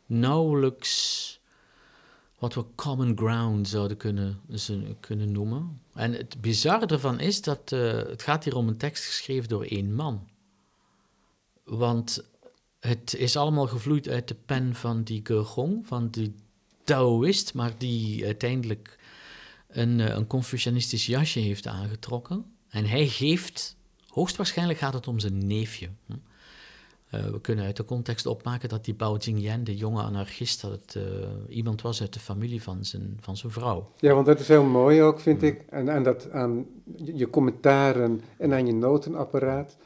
Speaker 2: nauwelijks wat we common ground zouden kunnen, ze, kunnen noemen. En het bizarre ervan is dat eh, het gaat hier om een tekst geschreven door één man. Want het is allemaal gevloeid uit de pen van die Gergong, van die Taoïst, maar die uiteindelijk een, eh, een Confucianistisch jasje heeft aangetrokken. En hij geeft, hoogstwaarschijnlijk gaat het om zijn neefje. Hm? Uh, we kunnen uit de context opmaken dat die Bao Jingyan, de jonge anarchist, dat het uh, iemand was uit de familie van zijn, van zijn vrouw.
Speaker 1: Ja, want dat is heel mooi ook, vind ik. En aan, dat, aan je commentaren en aan je notenapparaat.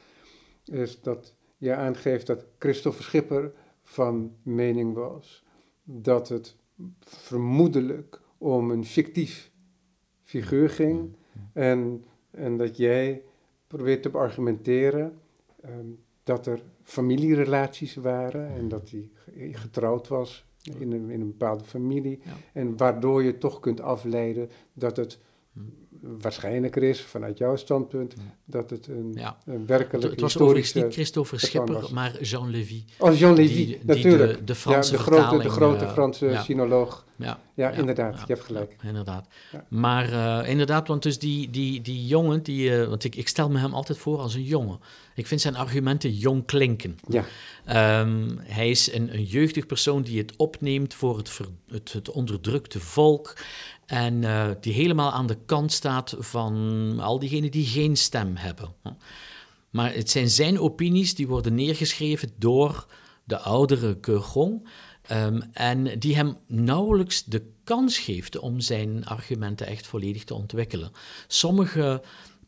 Speaker 1: Is dat je aangeeft dat Christopher Schipper van mening was dat het vermoedelijk om een fictief figuur ging. En, en dat jij probeert te beargumenteren ehm, dat er familierelaties waren en dat hij getrouwd was in een, in een bepaalde familie. En waardoor je toch kunt afleiden dat het waarschijnlijker is, vanuit jouw standpunt, dat het een, ja. een werkelijk
Speaker 2: Het, het was overigens niet Christopher Schipper, maar Jean Lévy.
Speaker 1: Oh, Jean Lévy, natuurlijk.
Speaker 2: De, de, Franse
Speaker 1: ja, de grote, de grote uh, Franse sinoloog. Ja, ja, inderdaad, je hebt gelijk.
Speaker 2: inderdaad. Maar uh, inderdaad, want dus die, die, die jongen, die, uh, want ik, ik stel me hem altijd voor als een jongen. Ik vind zijn argumenten jong klinken.
Speaker 1: Ja.
Speaker 2: Um, hij is een, een jeugdig persoon die het opneemt voor het, ver, het, het onderdrukte volk. En uh, die helemaal aan de kant staat van al diegenen die geen stem hebben. Maar het zijn zijn opinies die worden neergeschreven door de oudere Keurgong. Um, en die hem nauwelijks de kans geeft om zijn argumenten echt volledig te ontwikkelen. Sommige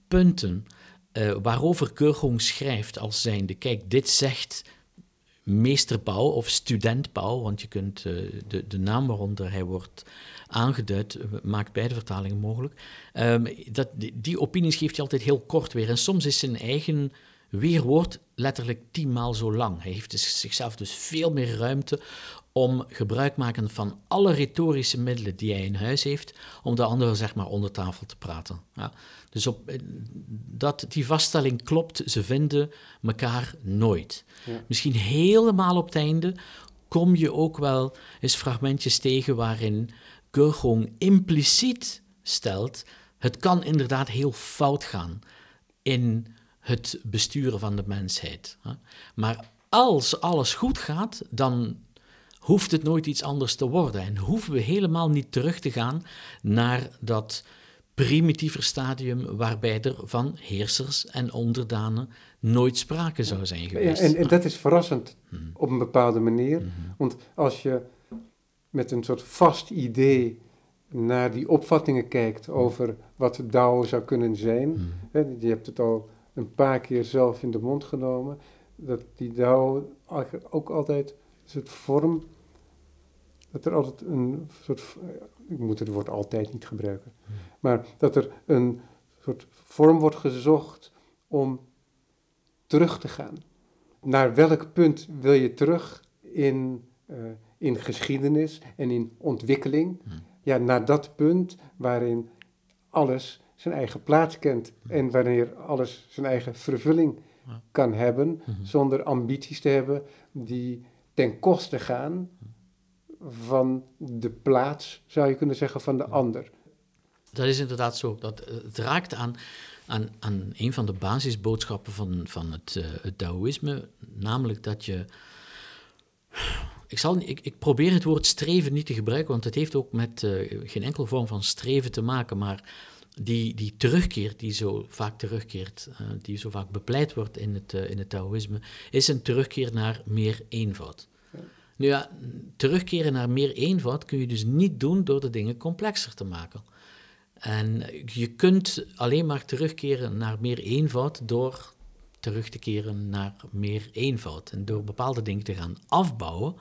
Speaker 2: punten uh, waarover Keurgong schrijft als zijnde, kijk, dit zegt meester Pauw of student Pauw, want je kunt uh, de, de naam waaronder hij wordt aangeduid, eh, maakt beide vertalingen mogelijk. Um, dat, die, die, opinies geeft hij altijd heel kort weer. En soms is zijn eigen weerwoord letterlijk tienmaal zo lang. Hij heeft dus zichzelf dus veel meer ruimte om gebruik maken van alle retorische middelen die hij in huis heeft, om de anderen zeg maar onder tafel te praten. Ja. Dus op, eh, dat, die vaststelling klopt, ze vinden elkaar nooit. Ja. Misschien helemaal op het einde kom je ook wel eens fragmentjes tegen waarin Keurgong impliciet stelt, het kan inderdaad heel fout gaan in het besturen van de mensheid. Maar als alles goed gaat, dan hoeft het nooit iets anders te worden. En hoeven we helemaal niet terug te gaan naar dat primitiever stadium waarbij er van heersers en onderdanen nooit sprake zou zijn geweest.
Speaker 1: Ja, en, en, dat is verrassend hmm. op een bepaalde manier. Hmm. Want als je met een soort vast idee naar die opvattingen kijkt over wat Dao zou kunnen zijn. Hè, je hebt het al een paar keer zelf in de mond genomen. Dat die Dao ook altijd soort vorm. Dat er altijd een soort. Ik moet het woord altijd niet gebruiken. Mm. Maar dat er een soort vorm wordt gezocht om terug te gaan. Naar welk punt wil je terug in. Uh, in geschiedenis en in ontwikkeling. Hmm. Ja, naar dat punt waarin alles zijn eigen plaats kent hmm. en wanneer alles zijn eigen vervulling kan hebben, hmm. zonder ambities te hebben die ten koste gaan van de plaats, zou je kunnen zeggen, van de ander.
Speaker 2: Dat is inderdaad zo. Dat, het raakt aan, aan, aan een van de basisboodschappen van, van het, uh, het Taoïsme, namelijk dat je ik, zal, ik, ik, probeer het woord streven niet te gebruiken, want het heeft ook met uh, geen enkele vorm van streven te maken, maar die, die terugkeer die zo vaak terugkeert, uh, die zo vaak bepleit wordt in het, uh, in het Taoïsme, is een terugkeer naar meer eenvoud. Nu ja, terugkeren naar meer eenvoud kun je dus niet doen door de dingen complexer te maken. En je kunt alleen maar terugkeren naar meer eenvoud door terug te keren naar meer eenvoud. En door bepaalde dingen te gaan afbouwen,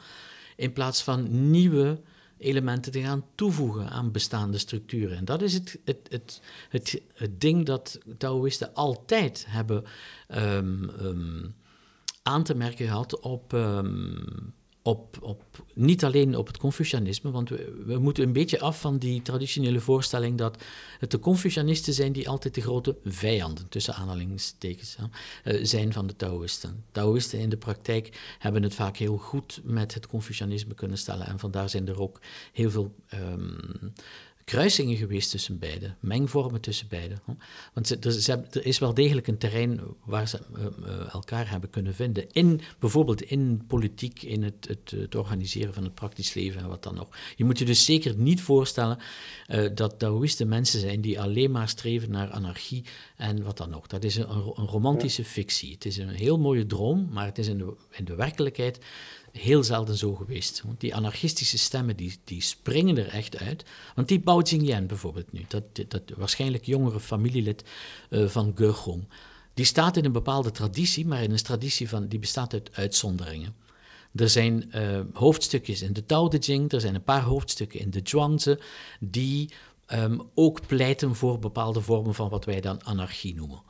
Speaker 2: in plaats van nieuwe elementen te gaan toevoegen aan bestaande structuren. En dat is het, het, het, het, ding dat Taoïsten altijd hebben um, um, aan te merken gehad op um, op, op, niet alleen op het Confucianisme, want we, we, moeten een beetje af van die traditionele voorstelling dat het de Confucianisten zijn die altijd de grote vijanden, tussen aanhalingstekens, uh, zijn van de Taoïsten. Taoïsten in de praktijk hebben het vaak heel goed met het Confucianisme kunnen stellen en vandaar zijn er ook heel veel um, kruisingen geweest tussen beide, mengvormen tussen beide. Want ze, er, er, is wel degelijk een terrein waar ze uh, uh, elkaar hebben kunnen vinden. In, bijvoorbeeld in politiek, in het, het, het, organiseren van het praktisch leven en wat dan nog. Je moet je dus zeker niet voorstellen uh, dat Taoïsten mensen zijn die alleen maar streven naar anarchie en wat dan nog. Dat is een, een romantische fictie. Het is een heel mooie droom, maar het is in de, in de werkelijkheid heel zelden zo geweest. Want die anarchistische stemmen die, die springen er echt uit. Want die Bao Jingyan bijvoorbeeld nu, dat, dat waarschijnlijk jongere familielid uh, van Gong, die staat in een bepaalde traditie, maar in een traditie van, die bestaat uit uitzonderingen. Er zijn uh, hoofdstukjes in de Tao Te Ching, er zijn een paar hoofdstukken in de Zhuangzi, die ehm, ook pleiten voor bepaalde vormen van wat wij dan anarchie noemen.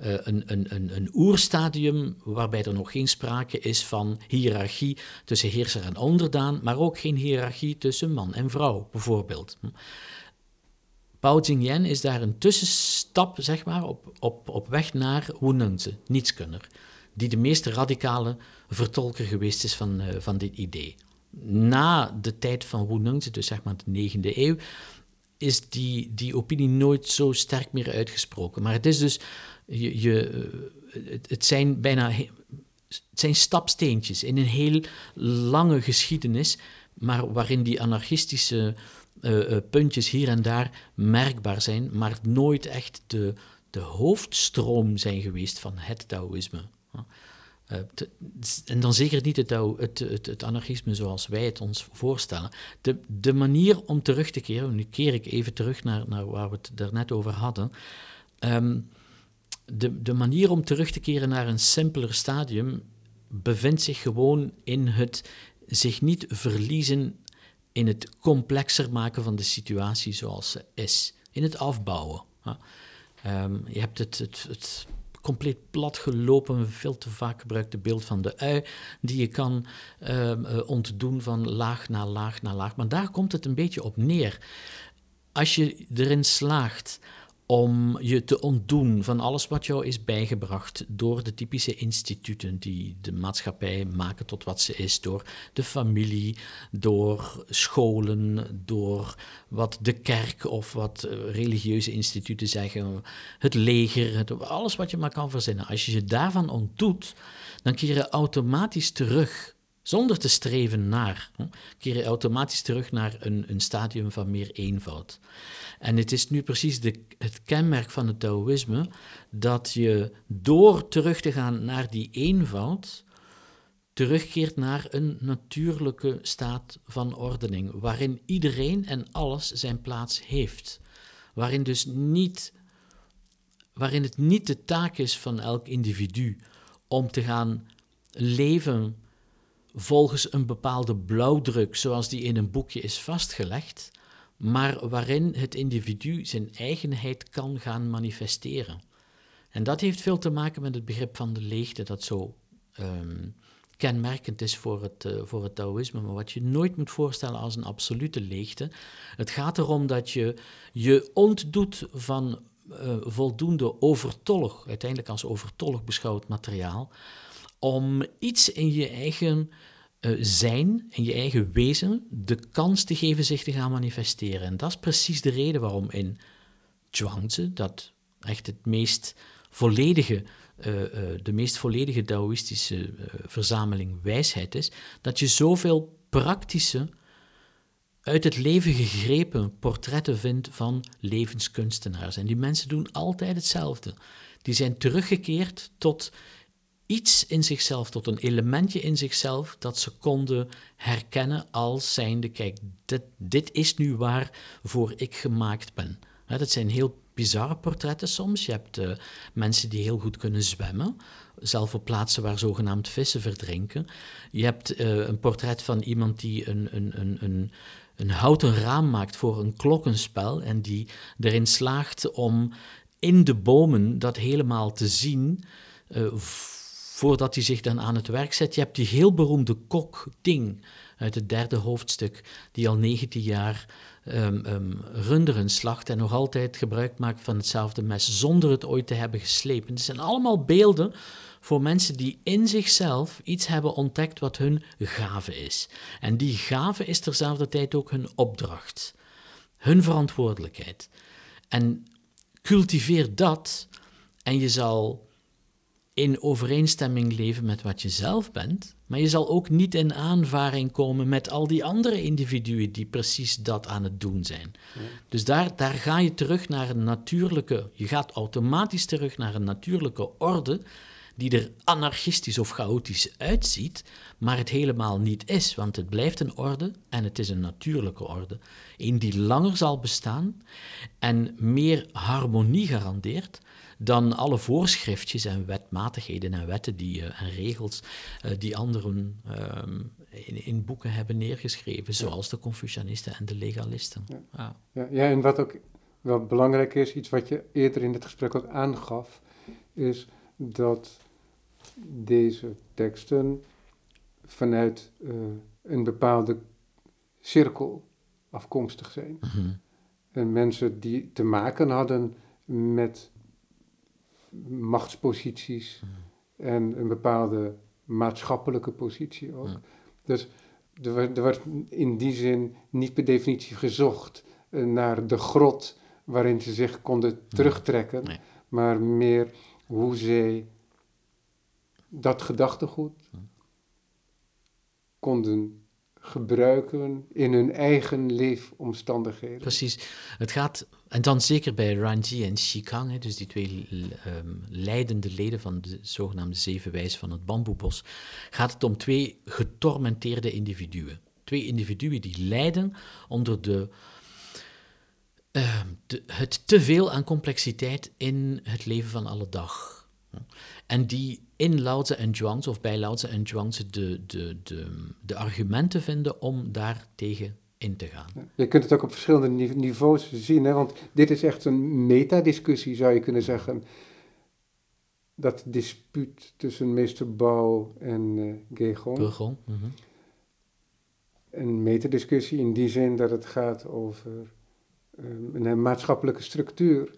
Speaker 2: Uh, een, een, een, een oerstadium waarbij er nog geen sprake is van hiërarchie tussen heerser en onderdaan, maar ook geen hiërarchie tussen man en vrouw, bijvoorbeeld. Pao Jingyan is daar een tussenstap, zeg maar, op, op, op weg naar Wu Nengzi, nietskunner, die de meest radicale vertolker geweest is van, uh, van dit idee. Na de tijd van Wu Nengzi, dus zeg maar de 9e eeuw, is die, die opinie nooit zo sterk meer uitgesproken. Maar het is dus, je, eh, het, zijn bijna het zijn stapsteentjes in een heel lange geschiedenis, maar waarin die anarchistische uh, puntjes hier en daar merkbaar zijn, maar nooit echt de, de hoofdstroom zijn geweest van het Taoïsme. En dan zeker niet het, het, het, anarchisme zoals wij het ons voorstellen. De, de manier om terug te keren, nu keer ik even terug naar, naar waar we het daarnet over hadden. Um, de, de manier om terug te keren naar een simpeler stadium bevindt zich gewoon in het zich niet verliezen in het complexer maken van de situatie zoals ze is, in het afbouwen. Um, je hebt het, het, het compleet platgelopen, veel te vaak gebruikte beeld van de ui, die je kan um, ontdoen van laag naar laag naar laag. Maar daar komt het een beetje op neer. Als je erin slaagt om je te ontdoen van alles wat jou is bijgebracht door de typische instituten die de maatschappij maken tot wat ze is, door de familie, door scholen, door wat de kerk of wat eh, religieuze instituten zeggen, het leger, het, alles wat je maar kan verzinnen. Als je je daarvan ontdoet, dan keer je automatisch terug zonder te streven naar, keer je automatisch terug naar een, een stadium van meer eenvoud. En het is nu precies de, het kenmerk van het Taoïsme dat je door terug te gaan naar die eenvoud, terugkeert naar een natuurlijke staat van ordening, waarin iedereen en alles zijn plaats heeft. Waarin dus niet, waarin het niet de taak is van elk individu om te gaan leven volgens een bepaalde blauwdruk, zoals die in een boekje is vastgelegd, maar waarin het individu zijn eigenheid kan gaan manifesteren. En dat heeft veel te maken met het begrip van de leegte, dat zo um, kenmerkend is voor het, uh, voor het Taoïsme, maar wat je nooit moet voorstellen als een absolute leegte. Het gaat erom dat je je ontdoet van uh, voldoende overtollig, uiteindelijk als overtollig beschouwd materiaal, om iets in je eigen uh, zijn, in je eigen wezen, de kans te geven zich te gaan manifesteren. En dat is precies de reden waarom in Zhuangzi, dat echt het meest volledige, uh, uh, de meest volledige Taoïstische verzameling wijsheid is, dat je zoveel praktische, uit het leven gegrepen portretten vindt van levenskunstenaars. En die mensen doen altijd hetzelfde. Die zijn teruggekeerd tot iets in zichzelf, tot een elementje in zichzelf, dat ze konden herkennen als zijnde, kijk, dit, dit is nu waarvoor ik gemaakt ben. dat zijn heel bizarre portretten soms. Je hebt uh, mensen die heel goed kunnen zwemmen, zelf op plaatsen waar zogenaamd vissen verdrinken. Je hebt uh, een portret van iemand die een, een, een, een, een houten raam maakt voor een klokkenspel en die erin slaagt om in de bomen dat helemaal te zien. Uh, voordat hij zich dan aan het werk zet. Je hebt die heel beroemde kok Ding uit het derde hoofdstuk, die al 19 jaar um, um, runderen slacht en nog altijd gebruik maakt van hetzelfde mes, zonder het ooit te hebben geslepen. Het zijn allemaal beelden voor mensen die in zichzelf iets hebben ontdekt wat hun gave is. En die gave is terzelfde tijd ook hun opdracht, hun verantwoordelijkheid. En cultiveer dat en je zal in overeenstemming leven met wat je zelf bent, maar je zal ook niet in aanvaring komen met al die andere individuen die precies dat aan het doen zijn. Dus daar, daar ga je terug naar een natuurlijke, je gaat automatisch terug naar een natuurlijke orde die er anarchistisch of chaotisch uitziet, maar het helemaal niet is, want het blijft een orde en het is een natuurlijke orde. Een die langer zal bestaan en meer harmonie garandeert dan alle voorschriftjes en wetmatigheden en wetten die, uh, en regels uh, die anderen ehm, in, in, boeken hebben neergeschreven, zoals de Confucianisten en de legalisten.
Speaker 1: Ja. Ja. ja, en wat ook wel belangrijk is, iets wat je eerder in het gesprek ook aangaf, is dat deze teksten vanuit uh, een bepaalde cirkel afkomstig zijn.
Speaker 2: Mhm.
Speaker 1: En mensen die te maken hadden met machtsposities en een bepaalde maatschappelijke positie ook.
Speaker 2: Mhm.
Speaker 1: Dus er werd, er werd in die zin niet per definitie gezocht eh, naar de grot waarin ze zich konden terugtrekken,
Speaker 2: Nee.
Speaker 1: maar meer hoe zij dat gedachtegoed konden gebruiken in hun eigen leefomstandigheden.
Speaker 2: Precies. Het gaat, en dan zeker bij Ranji en Shikang, hè, dus die twee ehm, leidende leden van de zogenaamde zeven wijzen van het bamboebos, gaat het om twee getormenteerde individuen. Twee individuen die lijden onder de, uh, de, het te veel aan complexiteit in het leven van alle dag. En die in Lao en Zhuangzi, of bij Lao en Zhuangzi, de, de, de, de argumenten vinden om daar tegen in te gaan.
Speaker 1: Je kunt het ook op verschillende niveaus zien, hè? want dit is echt een metadiscussie, zou je kunnen zeggen. Dat dispuut tussen meester Bao en uh, Gegong.
Speaker 2: Gegong. Mm -hmm.
Speaker 1: Een metadiscussie in die zin dat het gaat over um, een maatschappelijke structuur.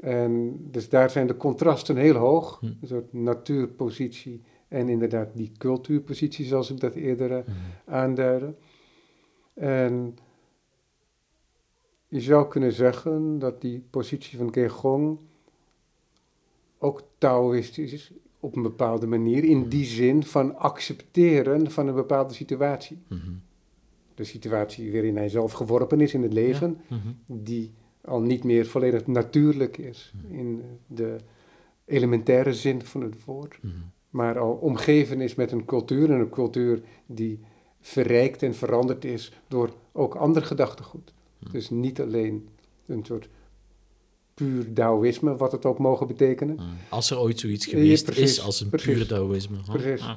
Speaker 1: En dus daar zijn de contrasten heel hoog,
Speaker 2: Hm.
Speaker 1: een soort natuurpositie en inderdaad die cultuurpositie, zoals ik dat eerder uh, aanduidde. En je zou kunnen zeggen dat die positie van Gegong ook Taoïstisch is op een bepaalde manier, in
Speaker 2: Mm.
Speaker 1: die zin van accepteren van een bepaalde situatie.
Speaker 2: Mm -hmm.
Speaker 1: De situatie waarin hij zelf geworpen is in het leven,
Speaker 2: ja. mm -hmm.
Speaker 1: die al niet meer volledig natuurlijk is in de elementaire zin van het woord,
Speaker 2: mm -hmm.
Speaker 1: maar al omgeven is met een cultuur en een cultuur die verrijkt en veranderd is door ook ander gedachtegoed.
Speaker 2: Mm.
Speaker 1: Dus niet alleen een soort puur Taoïsme, wat het ook mogen betekenen.
Speaker 2: Mm. Als er ooit zoiets geweest ja, precies, is als een
Speaker 1: precies,
Speaker 2: puur Taoïsme. Huh?
Speaker 1: Precies. Ah.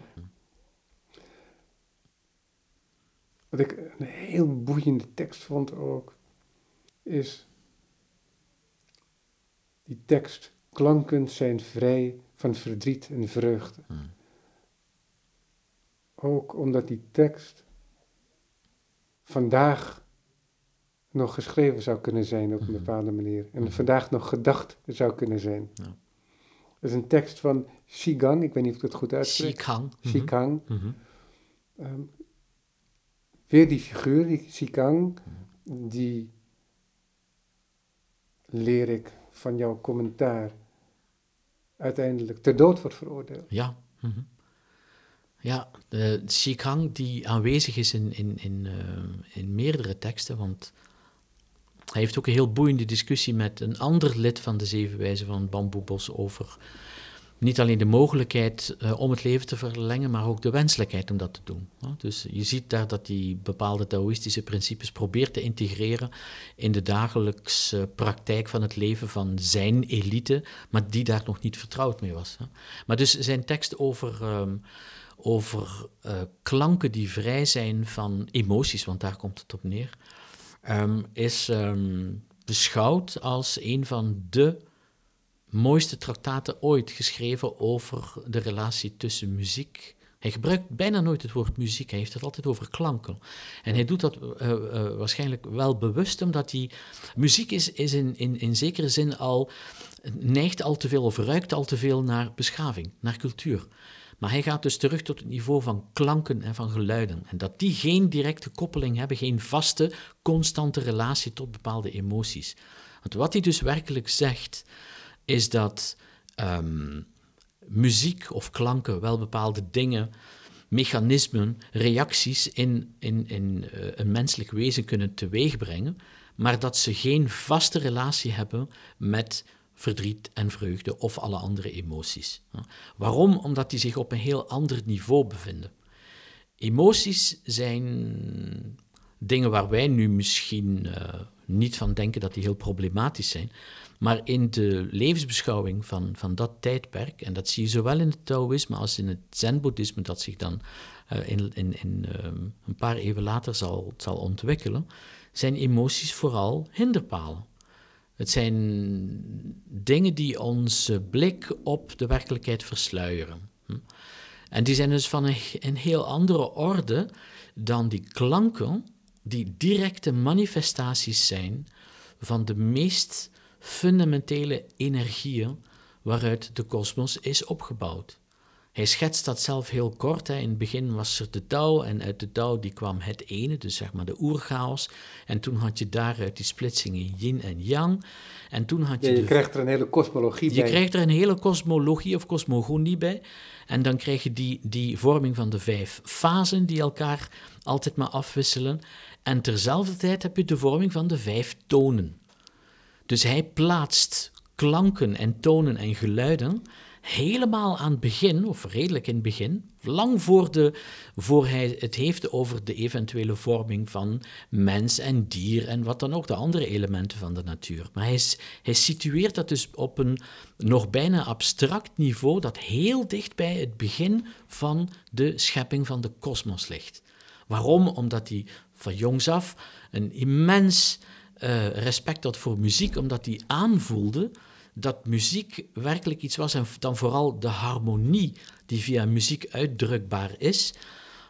Speaker 1: Wat ik een heel boeiende tekst vond ook, is die tekst. Klanken zijn vrij van verdriet en vreugde.
Speaker 2: Mm.
Speaker 1: Ook omdat die tekst vandaag nog geschreven zou kunnen zijn op een bepaalde manier. En
Speaker 2: Mhm.
Speaker 1: vandaag nog gedacht zou kunnen zijn.
Speaker 2: Ja.
Speaker 1: Dat is een tekst van Shigang, ik weet niet of ik het goed uitspreek.
Speaker 2: Shikang.
Speaker 1: Shikang.
Speaker 2: Mm -hmm.
Speaker 1: um, weer die figuur, die Shikang, die leer ik van jouw commentaar uiteindelijk ter dood wordt veroordeeld.
Speaker 2: Ja. Mm. Ja, de die aanwezig is in, in, in, uh, in meerdere teksten, want hij heeft ook een heel boeiende discussie met een ander lid van de Zeven Wijzen van het Bamboebos over niet alleen de mogelijkheid uh, om het leven te verlengen, maar ook de wenselijkheid om dat te doen. Dus je ziet daar dat hij bepaalde Taoïstische principes probeert te integreren in de dagelijkse praktijk van het leven van zijn elite, maar die daar nog niet vertrouwd mee was. Maar dus zijn tekst over. Um, over uh, klanken die vrij zijn van emoties, want daar komt het op neer, um, is um, beschouwd als een van de mooiste traktaten ooit geschreven over de relatie tussen muziek. Hij gebruikt bijna nooit het woord muziek, hij heeft het altijd over klanken. En hij doet dat uh, uh, waarschijnlijk wel bewust, omdat hij. Muziek is, is in, in, in zekere zin al. neigt al te veel of ruikt al te veel naar beschaving, naar cultuur. Maar hij gaat dus terug tot het niveau van klanken en van geluiden. En dat die geen directe koppeling hebben, geen vaste, constante relatie tot bepaalde emoties. Want wat hij dus werkelijk zegt, is dat um, muziek of klanken wel bepaalde dingen, mechanismen, reacties in, in, in uh, een menselijk wezen kunnen teweegbrengen, maar dat ze geen vaste relatie hebben met verdriet en vreugde of alle andere emoties. Waarom? Omdat die zich op een heel ander niveau bevinden. Emoties zijn dingen waar wij nu misschien uh, niet van denken dat die heel problematisch zijn, Maar in de levensbeschouwing van, van dat tijdperk, en dat zie je zowel in het Taoïsme als in het Zen-boeddhisme, dat zich dan uh, in, in, in uh, een paar eeuwen later zal, zal ontwikkelen, zijn emoties vooral hinderpalen. Het zijn dingen die onze blik op de werkelijkheid versluieren. Hm? En die zijn dus van een, een heel andere orde dan die klanken die directe manifestaties zijn van de meest fundamentele energieën waaruit de kosmos is opgebouwd. Hij schetst dat zelf heel kort. Hè. In het begin was er de dauw en uit de dauw die kwam het ene, dus zeg maar de oerchaos. En toen had je daaruit die splitsingen yin en yang. En toen had je...
Speaker 1: Ja, je krijgt er een hele kosmologie
Speaker 2: je
Speaker 1: bij.
Speaker 2: Je krijgt er een hele kosmologie of kosmogonie bij. En dan krijg je die, die vorming van de vijf fasen die elkaar altijd maar afwisselen. En terzelfde tijd heb je de vorming van de vijf tonen. Dus hij plaatst klanken en tonen en geluiden helemaal aan het begin, of redelijk in het begin, lang voor, de, voor hij het heeft over de eventuele vorming van mens en dier en wat dan ook, de andere elementen van de natuur. Maar hij, hij situeert dat dus op een nog bijna abstract niveau dat heel dicht bij het begin van de schepping van de kosmos ligt. Waarom? Omdat hij van jongs af een immens uh, respect had voor muziek, omdat hij aanvoelde dat muziek werkelijk iets was, en dan vooral de harmonie die via muziek uitdrukbaar is,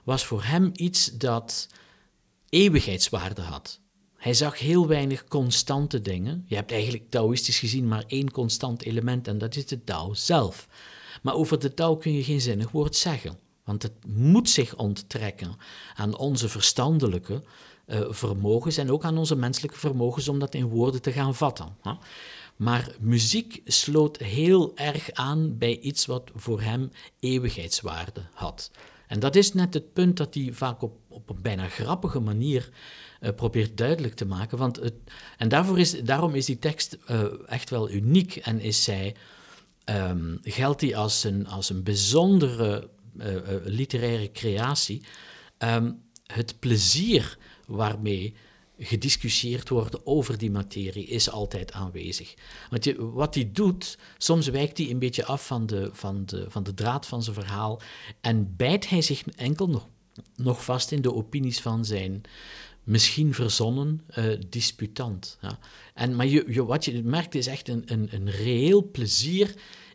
Speaker 2: was voor hem iets dat eeuwigheidswaarde had. Hij zag heel weinig constante dingen. Je hebt eigenlijk Taoïstisch gezien maar één constant element en dat is de Tao zelf. Maar over de Tao kun je geen zinnig woord zeggen, want het moet zich onttrekken aan onze verstandelijke uh, vermogens en ook aan onze menselijke vermogens om dat in woorden te gaan vatten. Maar muziek sloot heel erg aan bij iets wat voor hem eeuwigheidswaarde had. En dat is net het punt dat hij vaak op, op een bijna grappige manier uh, probeert duidelijk te maken. Want het, en daarvoor is, daarom is die tekst uh, echt wel uniek en is zij, um, geldt die als een, als een bijzondere literaire creatie. Um, het plezier waarmee gediscussieerd wordt over die materie is altijd aanwezig. Want je, wat hij doet, soms wijkt hij een beetje af van de, van, de, van de draad van zijn verhaal en bijt hij zich enkel nog, nog vast in de opinies van zijn misschien verzonnen uh, disputant. Ja. En, maar je, je, wat je merkt is echt een, een, een reëel plezier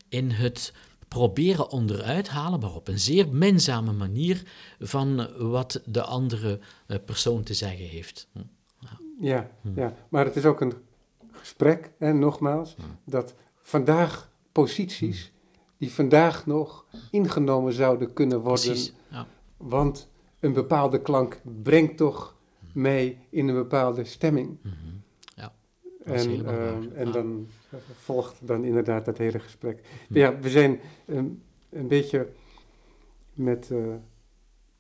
Speaker 2: in het proberen onderuit halen, maar op een zeer minzame manier, van wat de andere uh, persoon te zeggen heeft. Hm.
Speaker 1: Ja, ja, maar het is ook een gesprek, hè, nogmaals, dat vandaag posities die vandaag nog ingenomen zouden kunnen worden.
Speaker 2: Precies, ja.
Speaker 1: Want een bepaalde klank brengt toch mee in een bepaalde stemming.
Speaker 2: Mhm.
Speaker 1: En uh, en dan volgt dan inderdaad dat hele gesprek. Ja, we zijn een, een beetje met uh,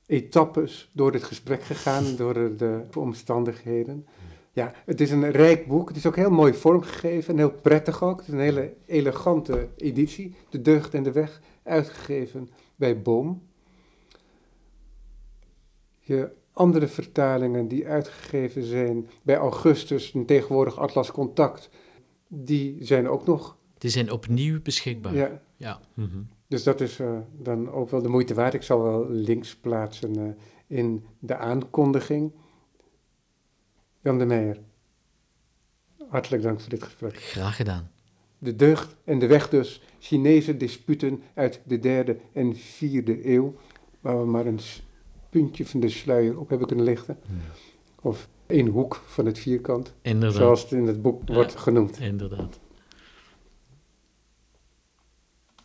Speaker 1: etappes door dit gesprek gegaan, door de omstandigheden. Ja, het is een rijk boek. Het is ook heel mooi vormgegeven en heel prettig ook. Het is een hele elegante editie. De Deugd en de Weg, uitgegeven bij Boom. Je andere vertalingen die uitgegeven zijn bij Augustus en tegenwoordig Atlas Contact, die zijn ook nog.
Speaker 2: Die zijn opnieuw beschikbaar.
Speaker 1: Ja.
Speaker 2: ja. Mm -hmm.
Speaker 1: Dus dat is uh, dan ook wel de moeite waard. Ik zal wel links plaatsen uh, in de aankondiging. Jan de Meijer, hartelijk dank voor dit gesprek.
Speaker 2: Graag gedaan.
Speaker 1: De deugd en de weg dus, Chinese disputen uit de derde en vierde eeuw, waar we maar een puntje van de sluier op hebben kunnen lichten.
Speaker 2: Ja.
Speaker 1: Of één hoek van het vierkant,
Speaker 2: Inderdaad.
Speaker 1: zoals het in het boek
Speaker 2: Ja,
Speaker 1: wordt genoemd.
Speaker 2: Inderdaad.